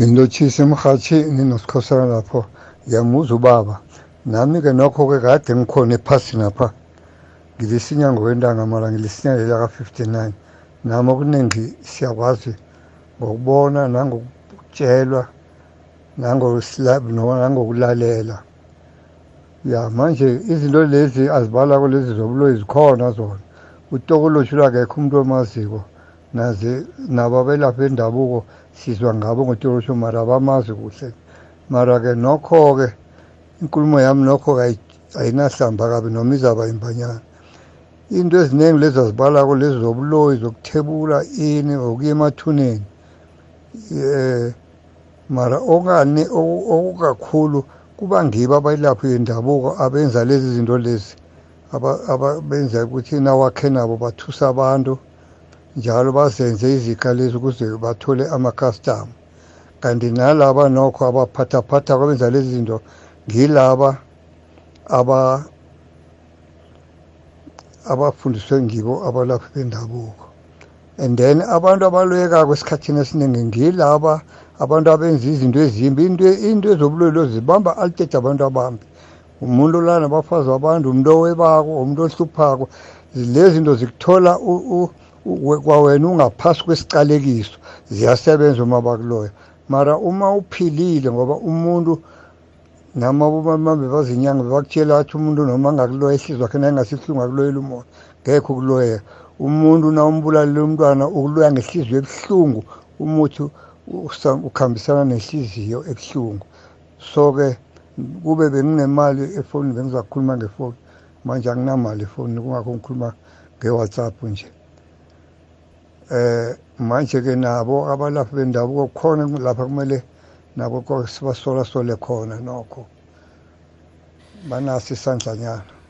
ngilotshise emhathini nosikhosana lapho. Ngiyamuza ubaba. Nami-ke nokho-ke kade ngikhona ephasini apha ngilisinya ngokwentanga mara ngilisinya lela ka-59 nami okuningi siyakwazi ngokubona nangokutshelwa nangosilab nangokulalela. Ya manje izinto lezi azibalako lezi zobuloyi zikhona zona. Utokoloshi lwakekho umuntu omaziko naze nabo abelaphi bendabuko sizwa ngabo ngotokoloshi mara abamazi kuhle. Mara-ke nokho-ke inkulumo yami nokho-ke ayi- ayinahlamba kabi noma izaba imbanyana. Into eziningi lezi azibalako lezi zobuloyi zokuthebula ini okuya emathuneni um mara okane oku- okukakhulu kuba ngibo abayilaphi yendabuko abenza lezi zinto lezi. Abenza ukuthi nawakhe nabo bathusa abantu njalo bazenze izika lezi ukuze bathole amakhastama kanti nalaba nokho abaphathaphatha kwabenza lezi zinto ngilaba aba abafundiswe ngibo abalaphi bendabuko. And then abantu abaloyekako esikhathini esiningi ngilaba abantu abenza izinto ezimbi into into ezobulwelo zibamba altete abantu abambi. Umuntu olana abafazi abantu umuntu owebako umuntu ohluphako lezi zinto zikuthola u- u- u- kwawena ungaphasi kwesicalekiso ziyasebenza uma bakuloya. Mara uma uphilile ngoba umuntu nama bomambe bazinyanga bakutshela athi umuntu noma angakuloya ihliziyo wakhe naye ngasihlungu akuloyela umoya ngekho ukuloyeka umuntu na umbulalile umntwana ukuloya ngehliziyo ebuhlungu umuthi usa- ukhambisana nehliziyo ebuhlungu. So-ke kube benginemali efonini bengiza kukhuluma ngefoni manje anginamali efonini kungakho ngikhuluma nge-whatsapp nje. Eh manje-ke nabo abalaphi bendabuko khona lapha kumele nabo sibasolasole khona nokho. Banaso isandlanyana.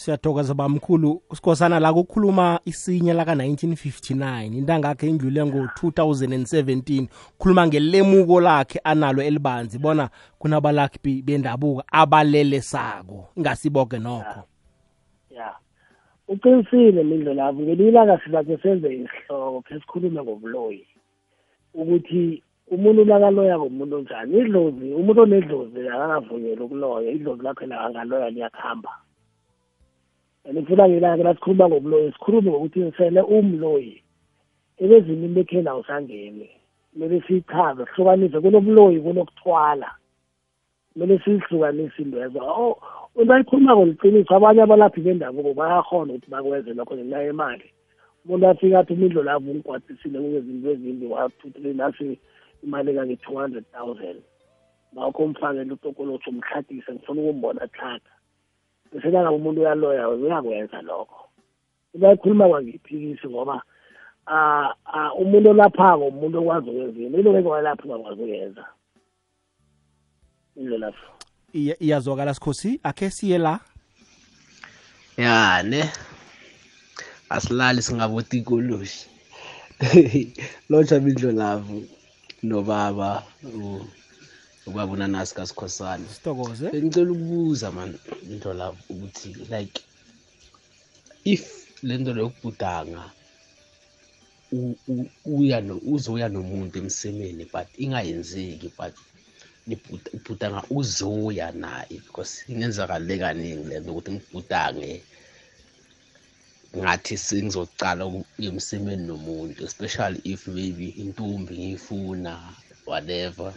Siyathokoza bamkhulu sikhosana la kukhuluma isinya laka-1959 intanga yakhe indlule ngo-2017 khuluma ngelemuko lakhe analo elibanzi bona kunabalakhi bendabuko abalelesako ingasiboke nokho. Ya. Uqinisile mindlo lapho ngelilanga sizakhe senze isihloko khe sikhulume ngobuloyi ukuthi umuntu nakaloyako umuntu onjani. Idlozi umuntu onedlozi akakavunyelwa ukuloya idlozi lakhe la angaloya liyakuhamba and ngifuna ngilake lasikhuluma ngobuloyi sikhulume ngokuthi sele umloyi. Ebezimini bekhena usangeni kumele siyichaze sihlukanise kunobuloyi kunokuthwala. Kumele siyihlukanise intwezo into ayikhulumako liqiniso abanye abalaphi bendabuko bayakhona ukuthi bakwenze lokho ngenxa yemali. Umuntu afika athi umindlo lavo ungigwadisile kungezinto ezimbi wathuthile nasi imali kange-two hundred thousand. Ngakho umfakele utokolotsho umhlatise ngifuna ukumbona tlhaga. Nangabe umuntu uyaloya uyakwenza lokho. Ibayikhuluma kwangiphikisi ngoba ah ah umuntu olaphako umuntu okwazi ukwenza into. Into ngeke walapho ungakwazi ukuyenza. Indlela lapho Iya- iyazwakala sikhosi. Akhe siye la? Ya ne? Asilali singaboti ikoloshi. Lotsha mindlo lavu nobaba u- ubaba unanasi kasikhosana sitokoze bengicela ukubuza man into lavu ukuthi like if le nto leyokubhudanga u- u- uya no- uzoya nomuntu emsemeni but ingayenzeki but nibhuda- ubhudanga uzoya naye because ingenzakale kaningi le nto ukuthi ngibhudange ngathi sengizocala ukuya emsemeni nomuntu especially if maybe intombi ngiyifuna whatever.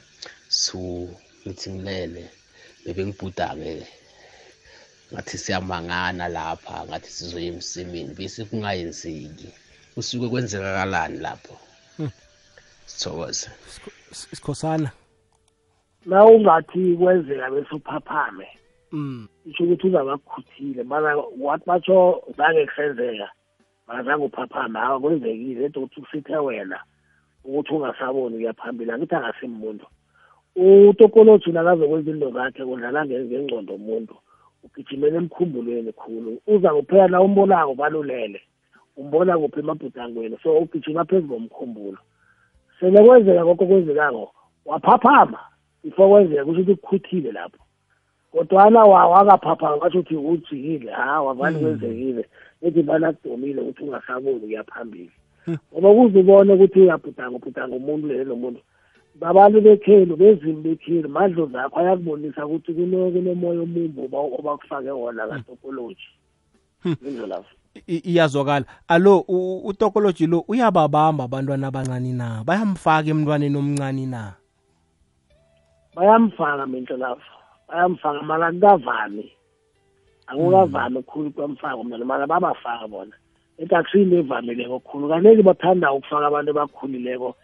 So ngithi ngilele bebe ngibhudange ngathi siyamangana lapha ngathi sizoya emsemeni bese kungayenzeki. Kusuke kwenzekakalani lapho? Hmm. sithokoze. Sikhosana na ungathi kwenzeka bese uphaphame. Mm isho ukuthi uzaba kukhuthile mana wathi batsho zange kusenzeka makazange uphaphame. Hawa kwenzekile. Ede ukuthi usithe wena ukuthi ungasaboni kuya phambili angithi akasimuntu utokoloji nakazokwenza into zakhe udlala nge- ngengcondo umuntu ugijimela emkhumbulweni khulu. Uza kuphela na umbonako balulele. Umbona kuphi emabhudangweni so ugijima phezu komkhumbulo. Sele kwenzeka konke kwenzekako waphaphama before kwenzeka kusho ukuthi kukhuthile lapho. Kodwana wa- wakaphaphama basho ukuthi ujikile hawa vani kwenzekile. Ethi vana kudumile ukuthi ungasaboni kuya phambili. Ngoba kuze ubone ukuthi uyabhudanga ubhudanga umuntu lele nomuntu. Babantu bekhelu bezimi bekhelu madlo zakho ayakubonisa ukuthi kuno- kunomoya omumbi oba- obakufake wona katopoloji indlo lapho I- iyazwakala. Alo u- utokoloji lo uyababamba abantwana abancane na? Bayamfaka emntwaneni omncane na? Bayamfaka minto lapho bayamfaka mala kukavami akukavami khulu kwamfaka umntwana mala babafaka bona. Ethi akusiyinto evamileko khulu. Kaneki bathanda ukufaka abantu abakhulileko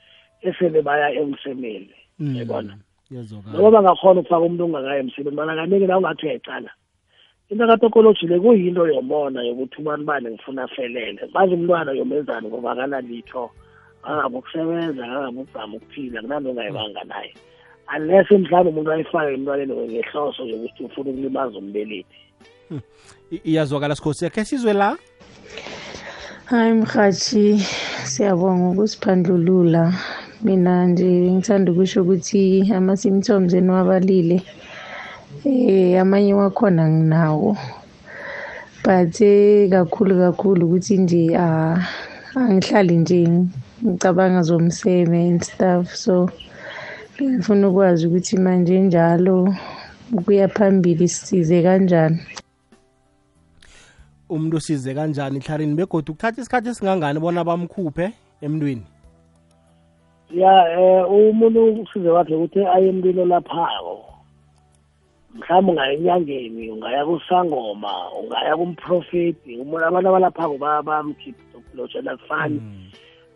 esele baya emsemeni. Mm, yabona? Iyazwakala noma bangakhona ukufaka umuntu ongakayi emsemeni mana kaneki na ungathi uyayicala into katokoloji le kuyinto yomona yokuthi ubani bani ngifuna afelele. Bazi umntwana yomenzani ngoba akanalitho angabe ukusebenza angabe ukuzama ukuphila kunanto ongayibanga naye. Unless mhlawumbe umuntu ayifake emntwaneni ngehloso yokuthi ufuna ukulimaza umbelethi. I- iyazwakala sikhosi akhe sizwe la? Hayi mhathi siyabonga ukusiphandlulula. Mina nje ngithanda ukusho ukuthi ama-symptoms eniwabalile eh amanye wakhona nginawo. But eh, kakhulu kakhulu ukuthi nje ah angihlali nje ngicabanga zomseme and stuff. So ngifuna ukwazi ukuthi manje njalo ukuya phambili sisize kanjani. Umuntu usize kanjani hlarini begodwa kuthatha isikhathi esingangani bona bamkhuphe emntwini? Ya um umuntu usize wakhe ukuthi aye emntwini olaphako mhlawumbe ungaya enyangeni ungaya kusangoma ungaya kumprofeti umuntu abantu abalaphako bamkhipha akufani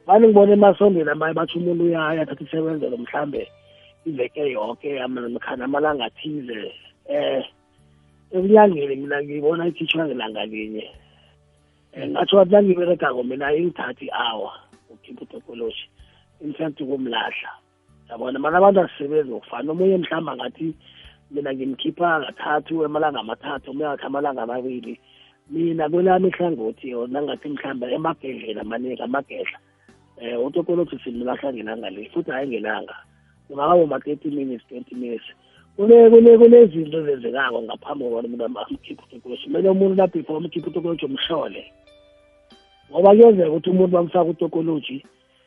manje ngibona emasondweni amanye batsho umuntu uyaya athatha isebenzelo mhlambe iveke yonke namkhana amalanga athize. Eh ekunyangeni mina ngibona ikhitshwa ngelanga linye. Um ngatsho wathi nangiberegako mina ingithathi i-hour ukhipha utopology in fact kumlahla yabona mana abantu asisebenzi ngokufana. Omunye mhlawumbe angathi mina ngimkhipha kathathu amalanga amathathu omunye ngathi amalanga amabili. Mina kwelami ihlangothi or nangathi mhlawumbe emagedlela amaningi amagedla um utopology simlahla ngelanga le futhi hayi ngelanga. Kungaba uma-thirty minutes twenty minutes. Kune kune kunezinto ezenzekako ngaphambi kokubana umuntu amkhiphe utokoloji kumele umuntu la before umkhiphe utokoloji umhlole. Ngoba kuyenzeka ukuthi umuntu bamfaka utokoloji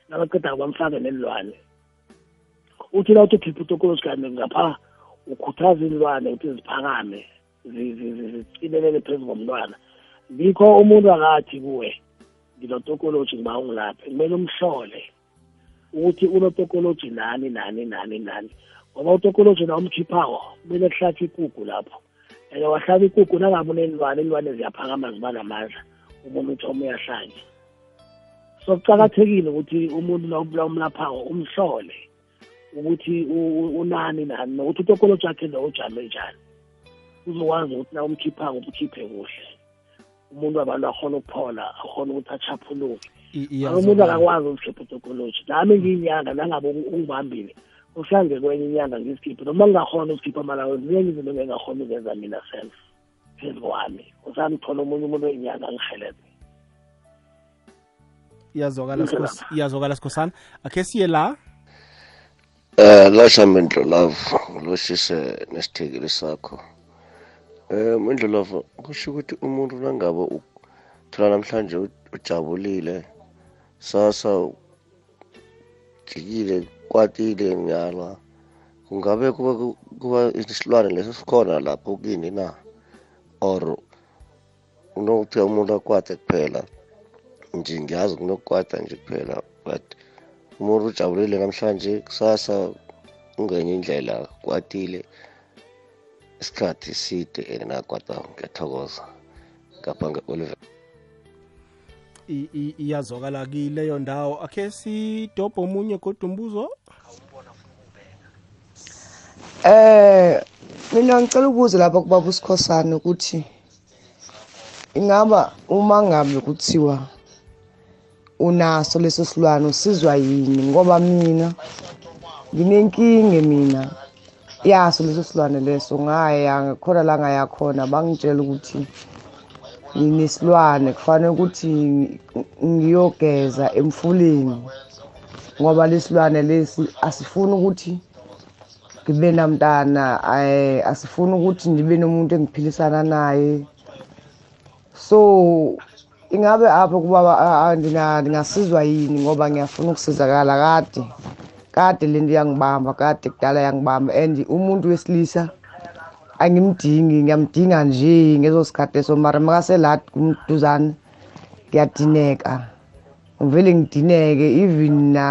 nabaqeda bamfake nenilwane uthi la uthi ukhiphe utokoloji kanti ngapha ukhuthaza inilwane ukuthi ziphakame zi- zi- zi- zicinelele phezu komntwana. Ngikho umuntu akathi kuwe nginotokoloji ngiba ungilaphe kumele umhlole ukuthi unotokoloji nani nani nani nani. Ngoba utokoloji na umkhiphako kumele kuhlatshwe ikugu lapho. And wahlaba ikugu nangabe unenilwane inilwane ziyaphakama ziba namandla. Umuntu uthoma uyahlanya. So kucakathekile ukuthi umuntu nawumlaphako umhlole ukuthi u- u- unani nani nokuthi utokoloji yakhe lo ujame njani. Uzokwazi ukuthi na umkhiphako umkhiphe kuhle. Umuntu abantu akhona ukuphola akhona ukuthi achaphuluke I- Mara umuntu iyazwakala. akakwazi ukusikhipha utokoloji nami ngiyinyanga nangabe ungi- ungibambile uhlange kwenye inyanga ngisikhiphe noma ngingakhona ukusikhipha mala ziningi izinto engingakhona ukuzenza mina self phezu kwami. Usami ngithola omunye umuntu oyinyanga ngihelebhe iyazwakala iyazwakala sikhosana akhe siye la Eh lasha Mindlo Love loshise nesithekeli sakho. Eh Mindlo Love kusho ukuthi umuntu nangabe uthola namhlanje ujabulile. Sasa jikile kwatile nyala. Kungabe kuba kuba isilwane leso sikhona lapho kini na? Or unokuthi umuntu akwate kuphela? Nje ngiyazi kunokukwada nje kuphela but umuntu ujabulile namhlanje kusasa ungenye indlela kwatile isikhathi side and nakwata ngiyathokoza. Ngapha nge-oliver. I- i- iyazwakala kileyo ndawo. Akhe sidobhe omunye kodwa umbuzo Eh mina ngicela ukubuza lapha kubaba usikhosana ukuthi ingaba uma ngabe kuthiwa unaso leso silwane usizwa yini? Ngoba mina nginenkinga mina. Yaso leso silwane leso ngaya khona la ngaya khona bangitshela ukuthi nginesilwane kufanele ukuthi ngiyogeza emfuleni. Ngoba lesilwane lesi asifuni ukuthi ngibe namntana asifuni ukuthi ngibe nomuntu engiphilisana naye. So ingabe apho kuba ngingasizwa yini ngoba ngiyafuna ukusizakala kade? Kade lento yangibamba kade kudala yangibamba and umuntu wesilisa angimdingi ngiyamdinga nje ngezo sikhathi eso mara makaselati kumduzane ngiyadineka. Ngivele ngidineke even na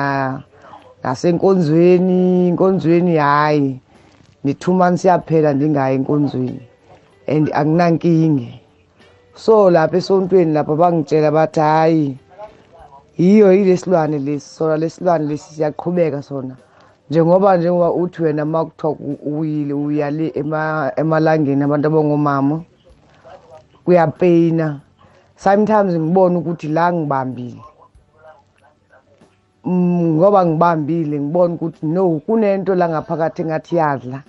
nasenkonzweni inkonzweni hayi ne-two months yaphela ndingayi enkonzweni and anginankinge. So lapha esontweni lapha bangitshela bathi hhayi yiyo yilesilwane lesi sona lesilwane lesi siyaqhubeka sona. Njengoba njengoba uthi wena uma kuthiwa uyile uya le ema- emalangeni abantu abangomama kuyapeyina sometimes ngibona ukuthi la ngibambile. Mm, ngoba ngibambile ngibona ukuthi no kunento la ngaphakathi engathi yadla.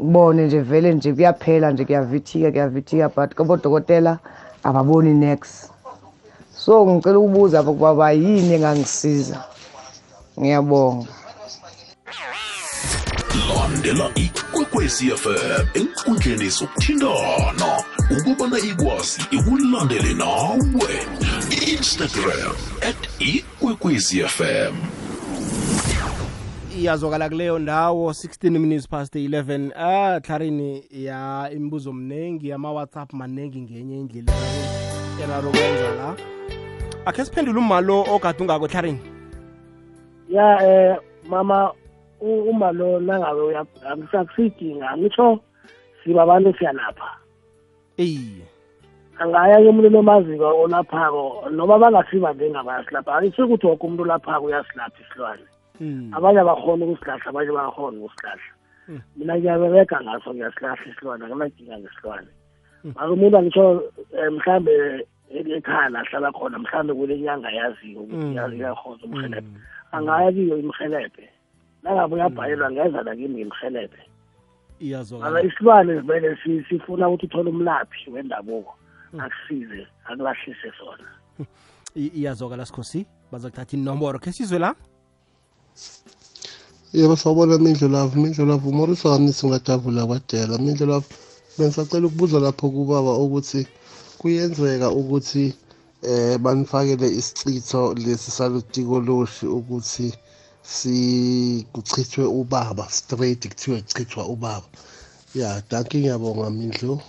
Ngibone nje vele nje kuyaphela nje kuyavithika kuyavithika but kabodokotela ababoni next so ngicela ukubuza apha kubaba yini engangisiza. Ngiyabonga. Landela ikwekwezi fm enkundleni zokuthintana ukubana ikwazi ikulandele nawe. Instagram at ikwekwezi fm iyazwakala kuleyo ndawo 16 minutes past 11 ah clarini ya imibuzo mningi ama-whatsapp maningi ngenye indlela eraro kwenza la. Akhe siphendule umalo ogade ungako clarini? Ya eh mama u- uma lo nangabe uya- akusakusidinga ngitsho siba abantu siyalapha. Iye angaya ke umuntu nomaziko olaphako noma bangasiba njengabayasilapha ayisho ukuthi woke umuntu olaphako uyasilapha isilwane. Abanye abakhona ukusilahla abanye bayakhona ukusilahla mina ngiyabereka ngaso ngiyasilahla isilwane akunadinga ngesilwane. Mara umuntu angitsho eh, mhlambe e- ekhaya la ahlala khona mhlambe kule nyanga yaziyo ukuthi Mm. yazi iyakhona umhelebhe angaya kiyo imhelebhe nangabe uyabhalelwa ngeza nakimi ngimhelebhe mara iyazwakala. Isilwane vele si- sifuna ukuthi uthole umlaphi wendabuko. Akusize akulahlise sona. I- iyazwakala sikhosi. Baza kuthatha inomboro khe sizwe la? Yebo sawubona mindlulavu. Mindlulavu umorisa wami singajavula kwadela. Mindlulavu bengisacela ukubuza lapho kubaba ukuthi kuyenzeka ukuthi eh banifakele isichitho lesi salutikoloshi ukuthi si kuchithwe ubaba straight kuthiwe kuchithwa ubaba. Ya danki ngiyabonga mindlu.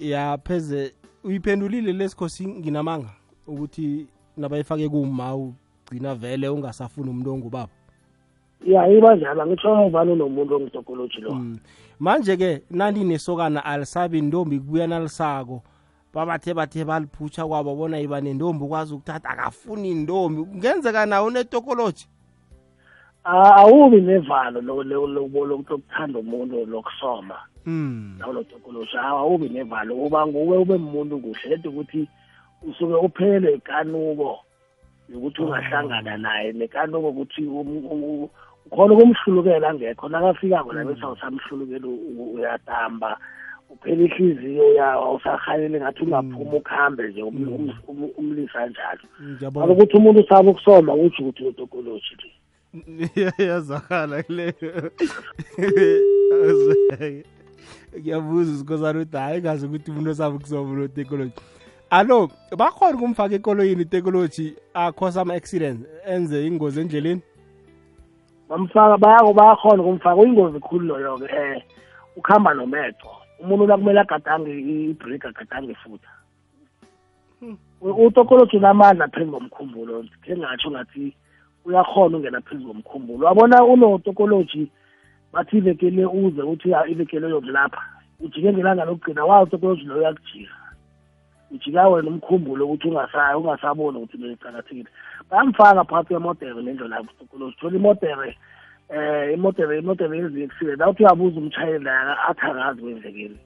Ya pheze uyiphendulile lesikhosi nginamanga? Ukuthi nabayifake kuma ugcina vele ungasafuni umuntu ongubaba? Ya iba njalo angitsho vane nomuntu ongitokoloji lo. Manje-ke naninesokana alisabi intombi kubuya nalisako babathe bathe baliphutsha kwabo bona iba nendombi ukwazi ukuthatha akafuni indombi kungenzeka nawo unetokoloji Ah, awubi nevalo lo- lo- lo- lokuthanda umuntu lokusoma. Hmm. nawo lotokoloshi awubi nevalo. Uba nguwe ube muntu kuhle. Lento ukuthi usuke uphelelwe ikanuko yokuthi ungahlangana naye nekanuko ukuthi um- um- ukhona ukumhlulukela angekho nakafikako la bese awusamhlulukeli u- u- uyatamba. Uphela ihliziyo uya- awusahalele ngathi ungaphuma ukuhambe nje um- um- um- umlisa njalo. Ngiyabona alokuthi umuntu usaba ukusoma utsho ukuthi utokoloshi le. Yazakhala kuleyo ngiyabuza usikhosana ukuthi hayi ngazi ukuthi umuntu osaba ukusoma unotekoloji alo bakhona ukumfaka ekoloyini itekoloji akhosa ama-accident enze ingozi endleleni? Bamfaka bayako bayakhona ukumfaka uyingozi khulu loyo-ke um ukuhamba nomeco umuntu la kumele agadange ibrik agadange futhi. Utokoloji unamandla phezu komkhumbulo khe ngatsho ngathi uyakhona ungena phezu komkhumbulo. Wabona unotokoloji bathi iveke le uze uthi "Ah, iveke leyo kulapha ujike ngelanga lokugcina wa utokoloji loyo uyakujika. Ujika wena umkhumbulo ukuthi ungasa- ungasaboni ukuthi belicakathekile bayamfaka phakathi kwemodere nendlela yabo utokoloji thola imodere eh imodere imodere yenziwe accident awuthi uyabuza umshayeli la athi akazi kwenzekile.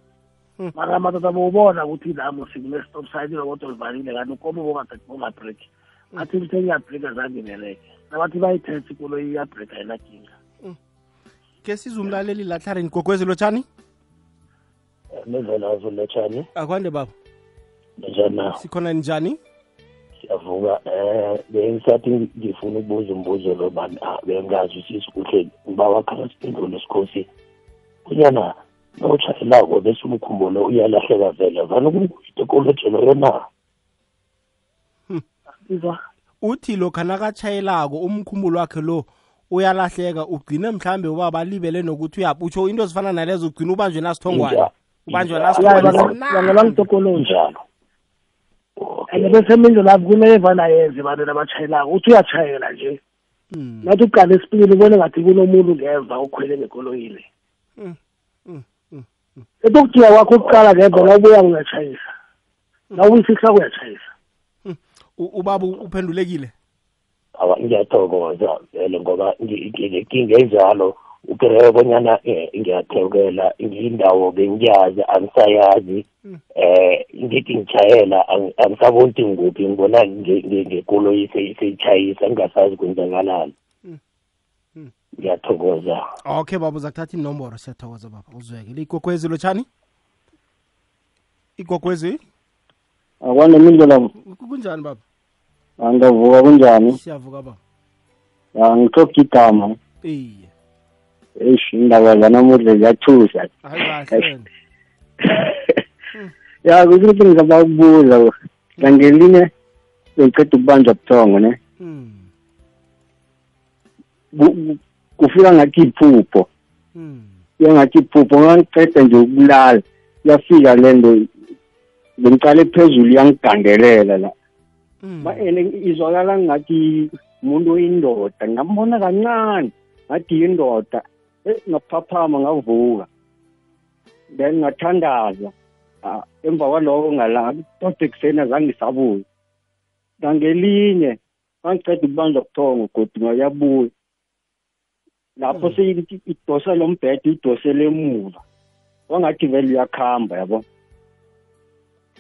Mara madoda bowubona ukuthi lamo sikune-stop sign iroboto livalile kanti ukomo bongabreak athi mthe iyabreak azange ineleke nabathi bayithethe ikoloyi iyabreak ayinakinga ke siza umlaleli lahlareni gogwezi lotshani nendlela lotshani akwande baba. Njani na sikhona njani? Siyavuka eh bengisathi ngifuna ukubuza umbuzo lo bani ah, bengazi usisi kuhle ngibawakhala siphendule sikhosi kunyana nawutshayelako bese umkhumbulo uyalahleka vele vane kuyitokoloji leyo na? Izwa uthi lokha nakatshayelako umkhumbulo wakhe lo uyalahleka ugcine mhlambe ubaba alibele nokuthi uyabutsho into ezifana nalezo ugcina ubanjwe nasithongwane ubanjwe ngitokoloji njalo. And bese mindlela lapho kunevana yenze abantu abatshayelako uthi uyatshayela nje. Nathi uqala esipilini ubone ngathi kunomuntu ngemva ukhwele ngekoloyile ethi ukujika kwakho ukuqala ngemva na ubuya uyatshayisa na ubuyisihla uyatshayisa. U- ubaba uphendulekile? Awa ngiyathokoza vele ngoba ngi- nginenkinga enjalo ukirebe bonyana eh, ngiyathekela indawo bengiyazi angisayazi. Um ngithi ngitshayela angisabonti angisaboni ukuthi ngikuphi ngibona nge- nge- ngekoloyi seyi- seyitshayisa ngingasazi kwenzakalani. Ngiyathokoza. Okay baba uzakuthatha inomboro siyathokoza baba. Uzweke. Igogwezi lotshani igogwezi akwanemindlela kunjani baba? Angavuka kunjani? Siyavuka baba. Angithoki igama iye eish indaba zanamuhle ziyathusa. Hayi kahle ya kuthi ukuthi ngizaba ukubuza ngangelinye bengiceda ukubanjwa buthongo ne? Ku- ku- kufika ngathi iphupho. Yangathi iphupho ngangiceda nje ukulala. Yafika le nto bengicale phezulu yangigandelela la. Ma ene izwakala ngathi umuntu oyindoda ngambona kancane ngathi yindoda. Eh, ngaphaphama ngavuka then ngathandaza emva kwaloko ngalala kodwa ekuseni azange ngisabuya ngangelinye ngangiceda ukubanjwa buthongo godi ngayabuya lapho seyithi idosa lo mbhede idosele emuva wangathi vele uyakuhamba yabo.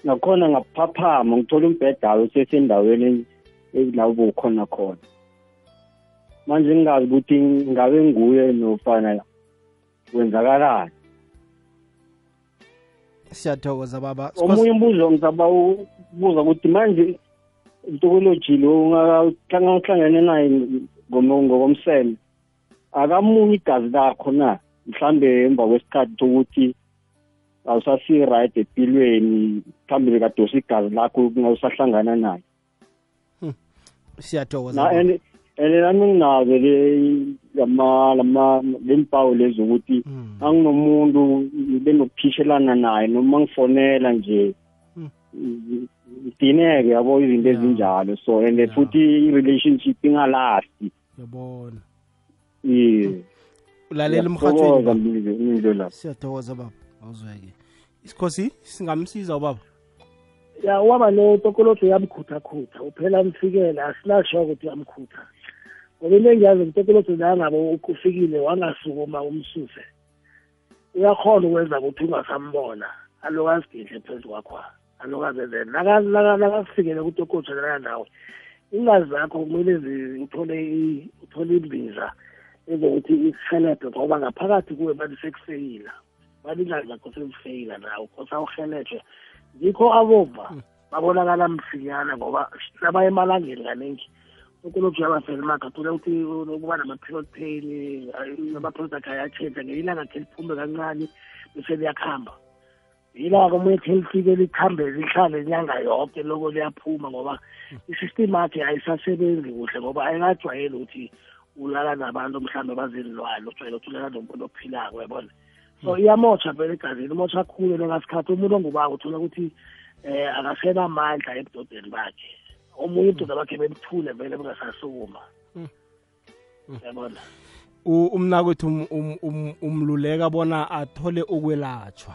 Nakhona ngaphaphama ngithola umbhedayo usesendaweni la ubukhona khona. Manje ngingazi ukuthi ngabe nguye nofana kwenzakalani. Siyathokoza baba. Omunye umbuzo ngizaba ukubuza ukuthi manje itokoloji lo ungakahlangane naye ngokomseme akamunye igazi lakho na? Mhlambe emva kwesikhathi sokuthi awusasi-right empilweni mhlambe bekadosa igazi lakho kungawusahlangana naye siyathokoza na baba. and and nami nginazo le lama lama lempawu lezi ukuthi anginomuntu benokuphishelana naye noma ngifonela nje. Ngidineke yabo izinto ezinjalo. So and futhi i-relationship ingalasti. Yabona ulalela emhathweni siyathokoza baba. Awuzweke. Isikhosi singamsiza ubaba? Ya waba lo tokoloto uyamkhuthakhutha uphela mfikela asinasho ukuthi uyamkhutha ngoba into engiyazi ngitokoloto la ngabe ufikile wangasukuma umsuse. Uyakhona ukwenza ukuthi ungasambona. Alokazigihle phezu kwakho alokazenzele nakafikele kutokoloto lana nawe. Ingazi zakho kumele uthole uthole imbiza ezokuthi ikuhelebhe ngoba ngaphakathi kuwe bathi sekufeyila bathi ingazi zakho sekufeyila nawe khosa uhelethwe ngikho abova babonakala msinyana ngoba nabaya emalangeni kaningi ukoloji yabafela makathola ukuthi ukuba nama-period pain akhe ayatshentsha ngelilanga khe liphume kancane bese liyakuhamba yilako khe lifike likhambe lihlale inyanga yonke loko liyaphuma ngoba isystem yakhe ayisasebenzi kuhle ngoba ayikajwayeli ukuthi ulala nabantu mhlawumbe bazinilwane ujwayele ukuthi ulala nomuntu ophilako yabona so iyamotsha vele egazini imotsha khulu lengasikhathi umuntu ongubako uthola ukuthi eh akasenamandla ebudodeni bakhe. Omunye ubudoda bakhe bemthule vele bungasasukuma yabona umnakwethu umluleka bona athole ukwelatshwa.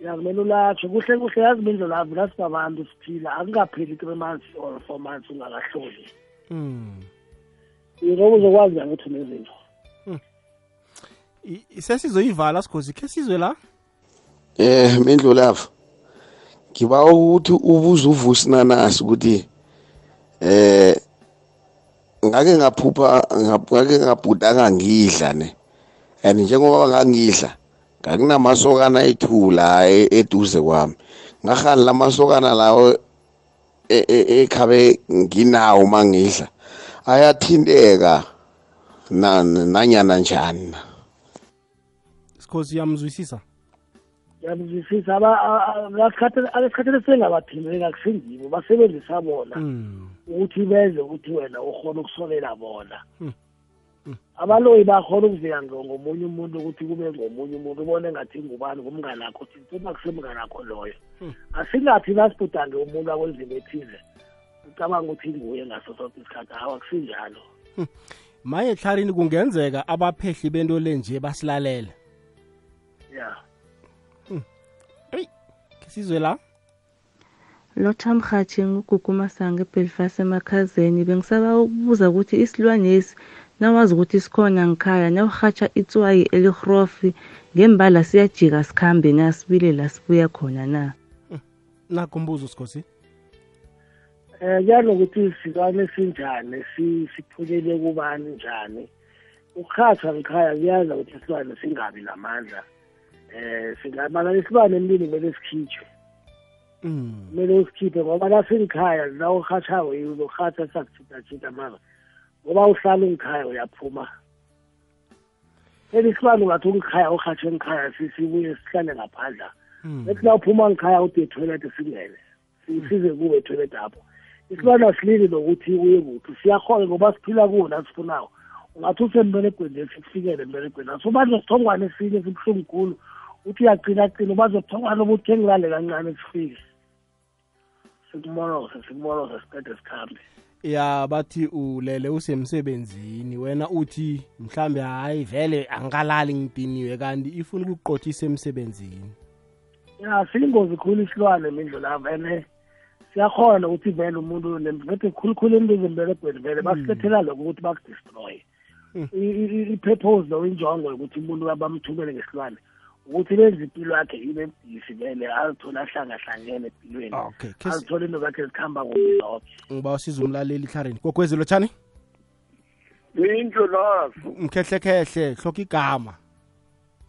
Ya kumele ulatshwe. Kuhle kuhle. Yazi mindlela avu nasibabantu siphila. Akungapheli three months or four months ungakahloli. Ngoba uzokwazi ukuthi unezinto sesizoyivala sikhozi khe sizwe la? Eh mindlu lapha ngiba ukuthi ubuze uvusinanasi ukuthi eh ngake ngaphupha ngake ngabhudanga ngidla ne. And njengoba ngangidla ngakunamasokana ethula eduze kwami. Ngahani lamasokana lawo ekhabe nginawo mangidla ayathinteka nanyana njani na? Sikhozi yamzwisisa ngiyamzwisisa asikhathini sengabathimeka kusingibo basebenzisa bona. Ukuthi benze ukuthi wena ukhona ukusolela bona. Abaloyi bakhona ukuvika ngomunye umuntu ukuthi kube ngomunye umuntu ubone ngathi ngubani ngumngane akho thi uma kusemngane akho loyo asingathi nasibhudange umuntu akwenzinto ethize ucabanga ukuthi nguye ngaso sonke isikhathi hawa kusinjalo maye ehlarini kungenzeka abaphehli bento le nje basilalele? Ya. Eyi sizwe la. Lotha mhathi ngugugu masango ebelfast emakhazeni. Bengisaba ukubuza ukuthi isilwanesi nawazi ukuthi sikhona ngikhaya nawurhatsha itswayi elihrofi ngembala siyajika sikhambe nasibile la sibuya khona na? Nakho umbuzo sikhosi? Um kuyanokuthi silwane sinjani siphunyele kubani njani? Ukurhatha ngikhaya kuyaza ukuthi isilwane singabi namandla. Um singamana isilwane emlini kumele sikhitshwe kumele usikhiphe ngoba nasingikhaya la urhatshako uzohatha sakuthithathitha mara ngoba uhlala ungikhaya uyaphuma elisibani ungathi ungikhaya urhatshe ngikhaya sibuye sihlale ngaphandla ethi na uphuma ngikhaya ude etoilet singene size kuwe etoilet apho isibani asilili nokuthi uye kuphi siyakhona ngoba siphila kuwo nasifunawo ungathi usemberegweni esikufikele emberegweni asubanjwe nesithongwane esinye sibuhlungu khulu uthi uyagcina gcina ubanjwe sithongwane ubuthi engilale kancane sifike sikumorose sikumorose siqede sikhambe. Ya bathi ulele usemsebenzini wena uthi mhlambe hayi vele angikalali ngidiniwe kanti ifuna ukukuqothisa emsebenzini. Ya siyingozi khulu isilwane mindlu lava ene siyakhona ukuthi vele umuntu bethe khulukhulu into ezemberegweni vele basilethela lokho ukuthi bakudestroye. I-purpose lo injongo yokuthi umuntu bamthumele ngesilwane ukuthi benze impilo yakhe ibe budisi vele azithole ahlangahlangene empilweni okay. Azithole into zakhe zikhamba kumbi zonke ngiba usiza umlaleli ehlarini gogwezi lotshani indlu lazo. Mkhehlekhehle hloka igama.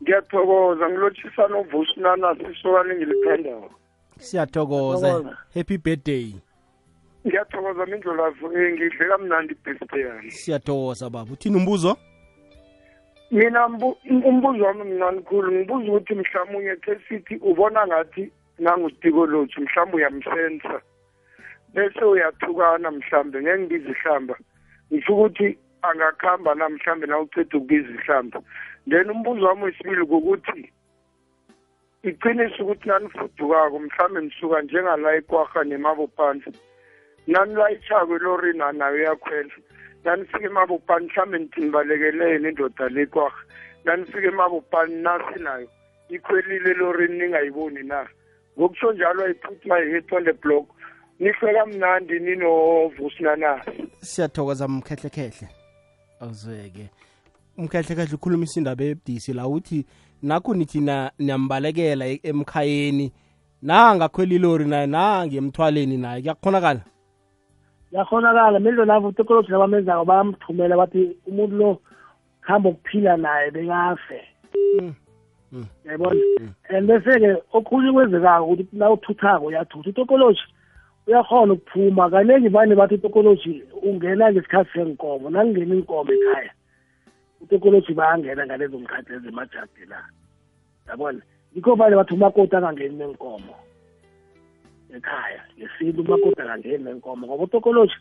Ngiyathokoza ngilotshisa novusinana sisokane engilithandako siyathokoza. Happy birthday. Ngiyathokoza mindlu lazo ngidle kamnandi ibirthday yami siyathokoza baba. Uthini umbuzo? Mina umbuzo wami mnani khulu ngibuza ukuthi mhlawumunye ke sithi ubona ngathi nangutikoloji mhlawumbe uyamsensa. Bese uyathukana mhlambe ngeke ngibiza ihlamba. Ngisho ukuthi angakuhamba na mhlambe na uceda ukubiza ihlamba. Then umbuzo wami wesibili kukuthi iqiniso ukuthi nanifudukako mhlambe nisuka njengala ikwarha nemabophansi nanilayitshako elorini nayo iyakhwela. Nanifika emabopani mhlambe nithi nibalekelene indoda lekwarha nanifika emabopani nasi nayo. Ikhwelile elorini ningayiboni na? Ngokusho njalo i-put my head on the block. Nihle kamnandi ninovusinanasi siyathokoza mkhehlekhehle. Awuzweke. Umkhehlekhehle ukhulumisa indaba ebudisi la uthi nakho nithi na- niyambalekela e- emkhayeni. Nangakhwela ilori naye nangemthwaleni naye. Kuyakhonakala. Yakhonakala mendlo lavo utekoloji labamenzako bayamthumela bathi umuntu lo kuhamba ukuphila naye bekafe. Yayibona and bese-ke okhunye kwenzekako ukuthi na uthuthako uyathutha utokoloji uyakhona ukuphuma. Kaningi vane bathi utokoloji ungena ngesikhathi senkomo nakungena inkomo ekhaya utokoloji bayangena ngalezo mkhathi ezemajadi la yabona? Yikho vane bathi umakoti angangeni nenkomo ekhaya ngesintu umakoti angangeni nenkomo ngoba utokoloji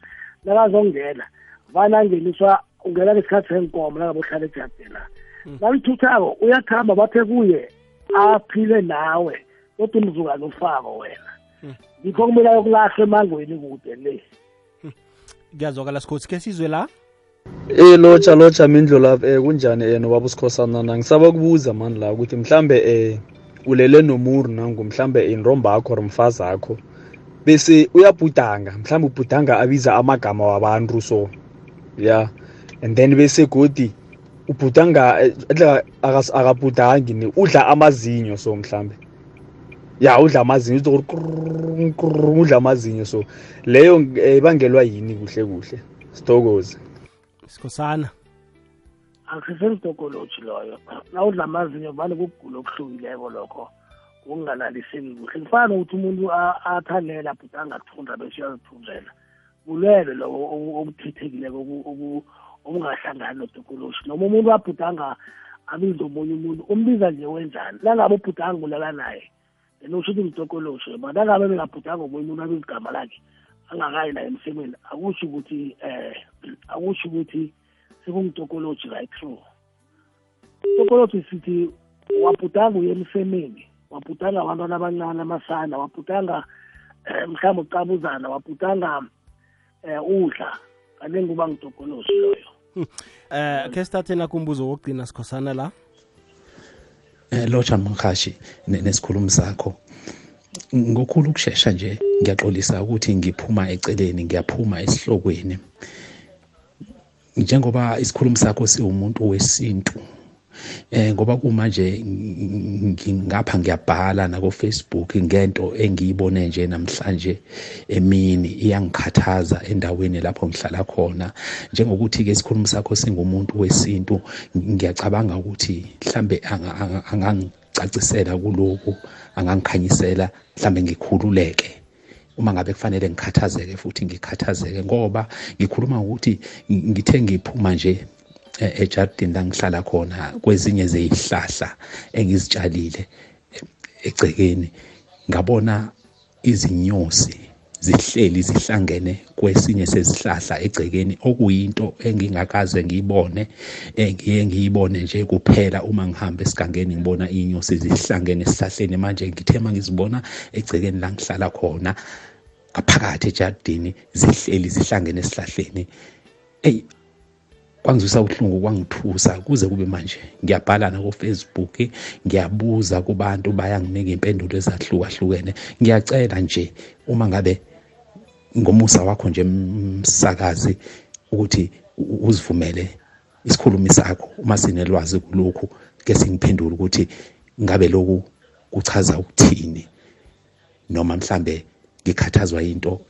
nakazongena vane angeniswa ungena ngesikhathi senkomo nangabe uhlala ejadini la. Nalithuthako uyakuhamba bathe kuye aphile nawe kodwa umzukane ufako wena. Yikho kumele ayokulahlwa emangweni kude le. Kuyazwakala sikhosi ke sizwe la? Eh locha locha mindlo lapha eh kunjani eh nobaba usikhosana? Na ngisaba kubuza mani la ukuthi mhlambe eh ulele nomuru nangu mhlambe inromba yakho or mfazi akho bese uyabhudanga mhlambe ubhudanga abiza amagama wabantu so yeah and then bese godi ubhudanga edla akabhudangi ne udla amazinyo so mhlambe. Ya udla amazinyo udla amazinyo so. Leyo eh, ibangelwa yini kuhle kuhle? Sithokoze. Sikhosana. Akusisengitokoloji loyo. Nawudla amazinyo vane kugula okuhlukileko lokho kunganaliseki kuhle. Kufana nokuthi umuntu a- athandela but angathunda bese uyazithunzela bulwele lobo obu- obuthethekileko obu- obu- obungahlangani notokoloji. Noma umuntu abhudanga abize omunye umuntu umbiza nje wenjani nangabe ubhudanga ulala naye then usho ukuthi ngitokoloji but nangabe bengabhudanga omunye umuntu abize igama lakhe angakayi naye emsemeni akusho ukuthi eh akusho ukuthi sekungitokoloji right through. Tokoloji sithi wabhudanga uye emsemeni wabhudanga abantwana abancane amasana wabhudanga eh, mhlawumbe ucabuzana wabhudanga eh udla kaningi kuba ngitokoloji loyo. Eh ke sithathe nakumbuzo wokugcina sikhosana la? Eh locha mkhashi ne- nesikhulumi sakho. Ngokhulu ukushesha nje ngiyaxolisa ukuthi ngiphuma eceleni ngiyaphuma esihlokweni. Njengoba isikhulumi sakho siwumuntu wesintu eh ngoba kumanje ngingapha ngiyabhala nako Facebook ngento engiyibone nje namhlanje emini iyangikhathaza endaweni lapho ngihlala khona. Njengokuthi ke isikhulumi sakho singumuntu wesintu ngiyacabanga ukuthi mhlambe anga- anga- angangicacisela kuloko angangikhanyisela mhlambe ngikhululeke. Uma ngabe kufanele ngikhathazeke futhi ngikhathazeke ngoba ngikhuluma ukuthi ngithe ngiphuma nje e- ejardini la ngihlala khona kwezinye zeyihlahla engizitshalile e- egcekeni ngabona izinyosi zihleli zihlangene kwesinye sezihlahla egcekeni. Okuyinto engingakaze ngiyibone engiye ngiyibone nje kuphela uma ngihamba esigangeni ngibona iy'nyosi zihlangene esihlahleni manje. Ngithe uma ngizibona egcekeni la ngihlala khona ngaphakathi ejardini zihleli zihlangene esihlahleni. Eyi kwangizwisa ubuhlungu kwangithusa kuze kube manje. Ngiyabhala nako-facebook ngiyabuza kubantu bayanginika iy'mpendulo ezahlukahlukene. Ngiyacela nje uma ngabe ngomusa wakho nje msakazi ukuthi uzivumele isikhulumi sakho uma sinelwazi kulokhu ke singiphendule ukuthi ngabe lokhu kuchaza ukuthini noma mhlambe ngikhathazwa into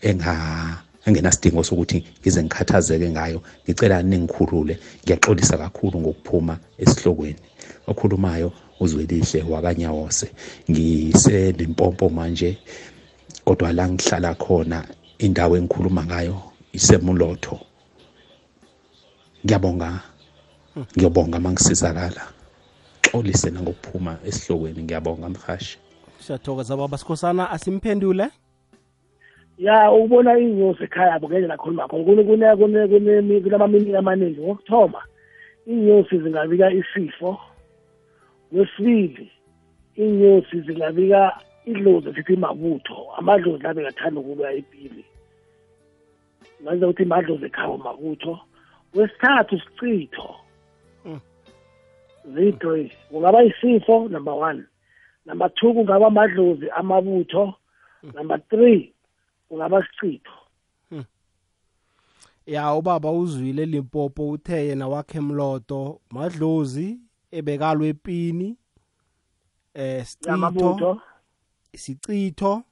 engenasidingo sokuthi ngize ngikhathazeke ngayo ngicela ningikhulule. Ngiyaxolisa kakhulu ngokuphuma esihlokweni. Okhulumayo uzwelihle wakanyawose ngiselimpompo manje kodwa la ngihlala khona indawo engikhuluma ngayo isemulotho ngiyabonga ngiyobonga mangisizakala xolise nangokuphuma esihlokweni ngiyabonga mhashi siyathokoza baba sikhosana asimphendule? Ya ubona iy'nyosi ekhaya abo ngendlela khuluma khona kune kune kune kune kunamaminingi amaningi. Wokuthoma iy'nyosi zingabika isifo. Wesibili iy'nyosi zingabika idlozi sithi imabutho amadlozi la bengathanda ukulwa ipili ngenza ukuthi imadlozi ekhaya mabutho. Wesithathu sicitho. Ziyi-three kungaba isifo number one. Number two kungaba amadlozi amabutho. Number three kungaba sicitho ya ubaba uzwile limpopo uthe yena wakhe mloto madlozi ebekalwe epini eh sicitho. Yamabutho. sicitho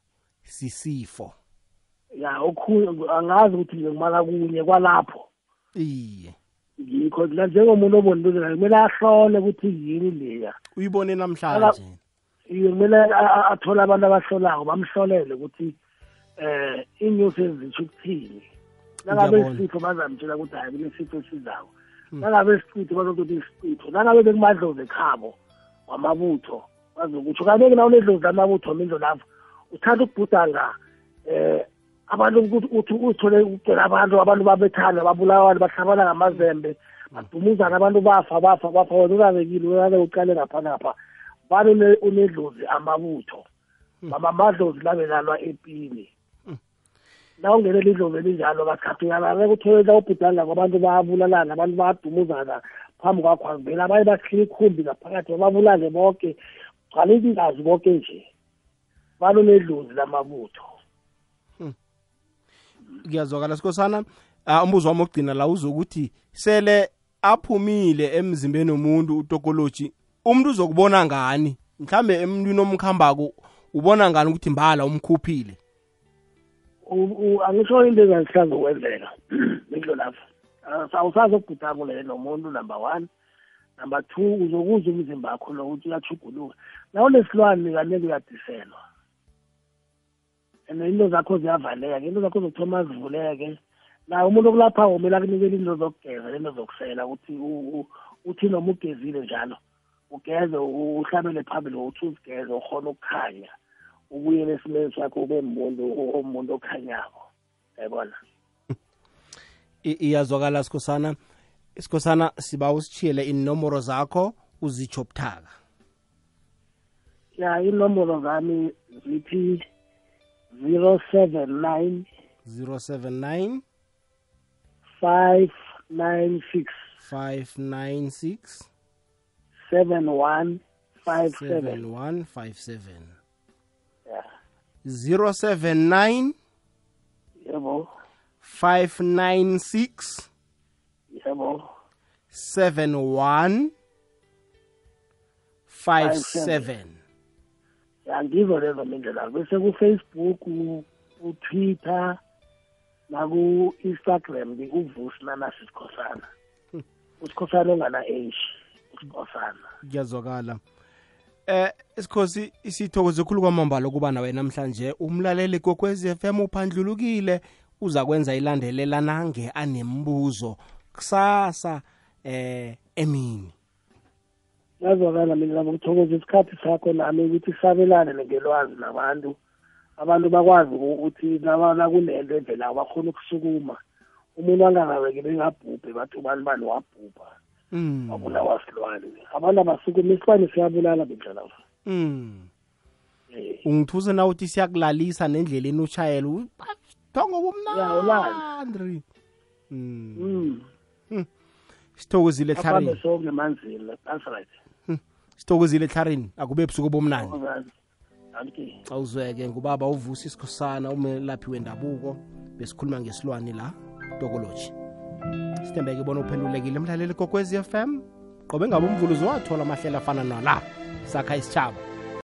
sisifo. Ya okhunye angazi ukuthi ngimala kunye kwalapho. Iye. Ngikho la njengomuntu obonile kumele ahlole ukuthi yini leya. Uyibone namhlanje? Iye kumele athole abantu abahlolayo bamhlolele ukuthi eh inyusi ezitsho ukuthini. Nangabe isifo bazamtshela ukuthi hayi kunesifo esizayo nangabe isicitho bazokuthi isicitho. Nangabe bekumadlozi ekhabo wamabutho bazokutsho kanti-ke na unedlozi lamabutho mindlo lapho uthanda ukubhudanga eh abantu ukuthi uthi uthole ukugcela abantu abantu babethana babulawa abantu bahlabana ngamazembe badumuzana abantu bafa bafa bafa wena urabekile uyake uqale ngapha ngapha. Bani une- unedlozi amabutho. Mama amadlozi labelalwa epini. Na ungenela idlozi elinjalo bakhathi uyalala uthole la ubhudanga kwabantu bayabulalana abantu bayadumuzana. Phambi kwakho avela abanye bakhila ikhumbi ngaphakathi bababulale bonke gcwale ingazi bonke nje bani unedlozi lamabutho kuyazwakala sikhosana. Ah, umbuzo wami okugcina la uzokuthi sele aphumile emzimbeni womuntu utokoloji umuntu uzokubona ngani? Mhlambe emntwini omkhambako ubona ngani ukuthi mbala umkhuphile? Angisho into engazihlanza ukwenzeka indlo lapho. Awusazokubhudakule nomuntu number one. Number two uzokuzwa umzimba wakho lokuthi uyachuguluka nawo lesilwane kaneke uyadiselwa. And into zakho ziyavaleka into zakho zokuthoma zivuleke. Naye umuntu okulapha kumele akunikele into zokugeza into zokusela ukuthi uthi noma ugezile njalo ugeze uhlabele phambili ukuthi uzigeze ukhona ukukhanya ubuyele esimeni sakho ube muntu omuntu okhanyako. Yayibona iyazwakala sikhosana. Sikhosana siba usitshiyele inomoro zakho uzitsho buthaka ya inombolo zami zithi zero seven nine 079 five nine six 596 seven one five seven. 7157 ya. 079 yebo. 596 yebo. 71 57 ya ngizo lezo mindlela. Bese ku-facebook ku- ku-twitter naku-instagram uvusi nanasi sikhosana. Usikhosana ongana age usikhosana. Kuyazwakala. Eh isikhosi isithokoze khulu kwamambala ukuba nawe namhlanje. Umlaleli kokwez FM uphandlulukile. Uza kwenza ilandelela nange anembuzo. Kusasa eh emini. Yazwakala mina labo ngithokoza isikhathi sakho nami ukuthi sabelane ngelwazi nabantu. Abantu bakwazi ukuthi naba- nakunento evela bakhona ukusukuma. Umuntu angakabekeli ngabhubhe bathi ubani bani wabhubha. Mm. wabulawa silwane abantu abasukuma isilwane siyabulala bendlela mm. ungithusa na uthi siyakulalisa nendleleni ushayela? Thongo bumnandri mm. Sithokozile ehlarini sonke emanzini that's right. Sithokozile ehlarini akube busuku bomnandi. Okay awuzweke ngubaba uvusa isikhosana umelaphi wendabuko besikhuluma ngesilwane la tokoloji. Sithembeke bona uphendulekile mlaleli kokwezi FM qobe ngabe umvuluzo wathola amahlelo afana nala sakha isitshaba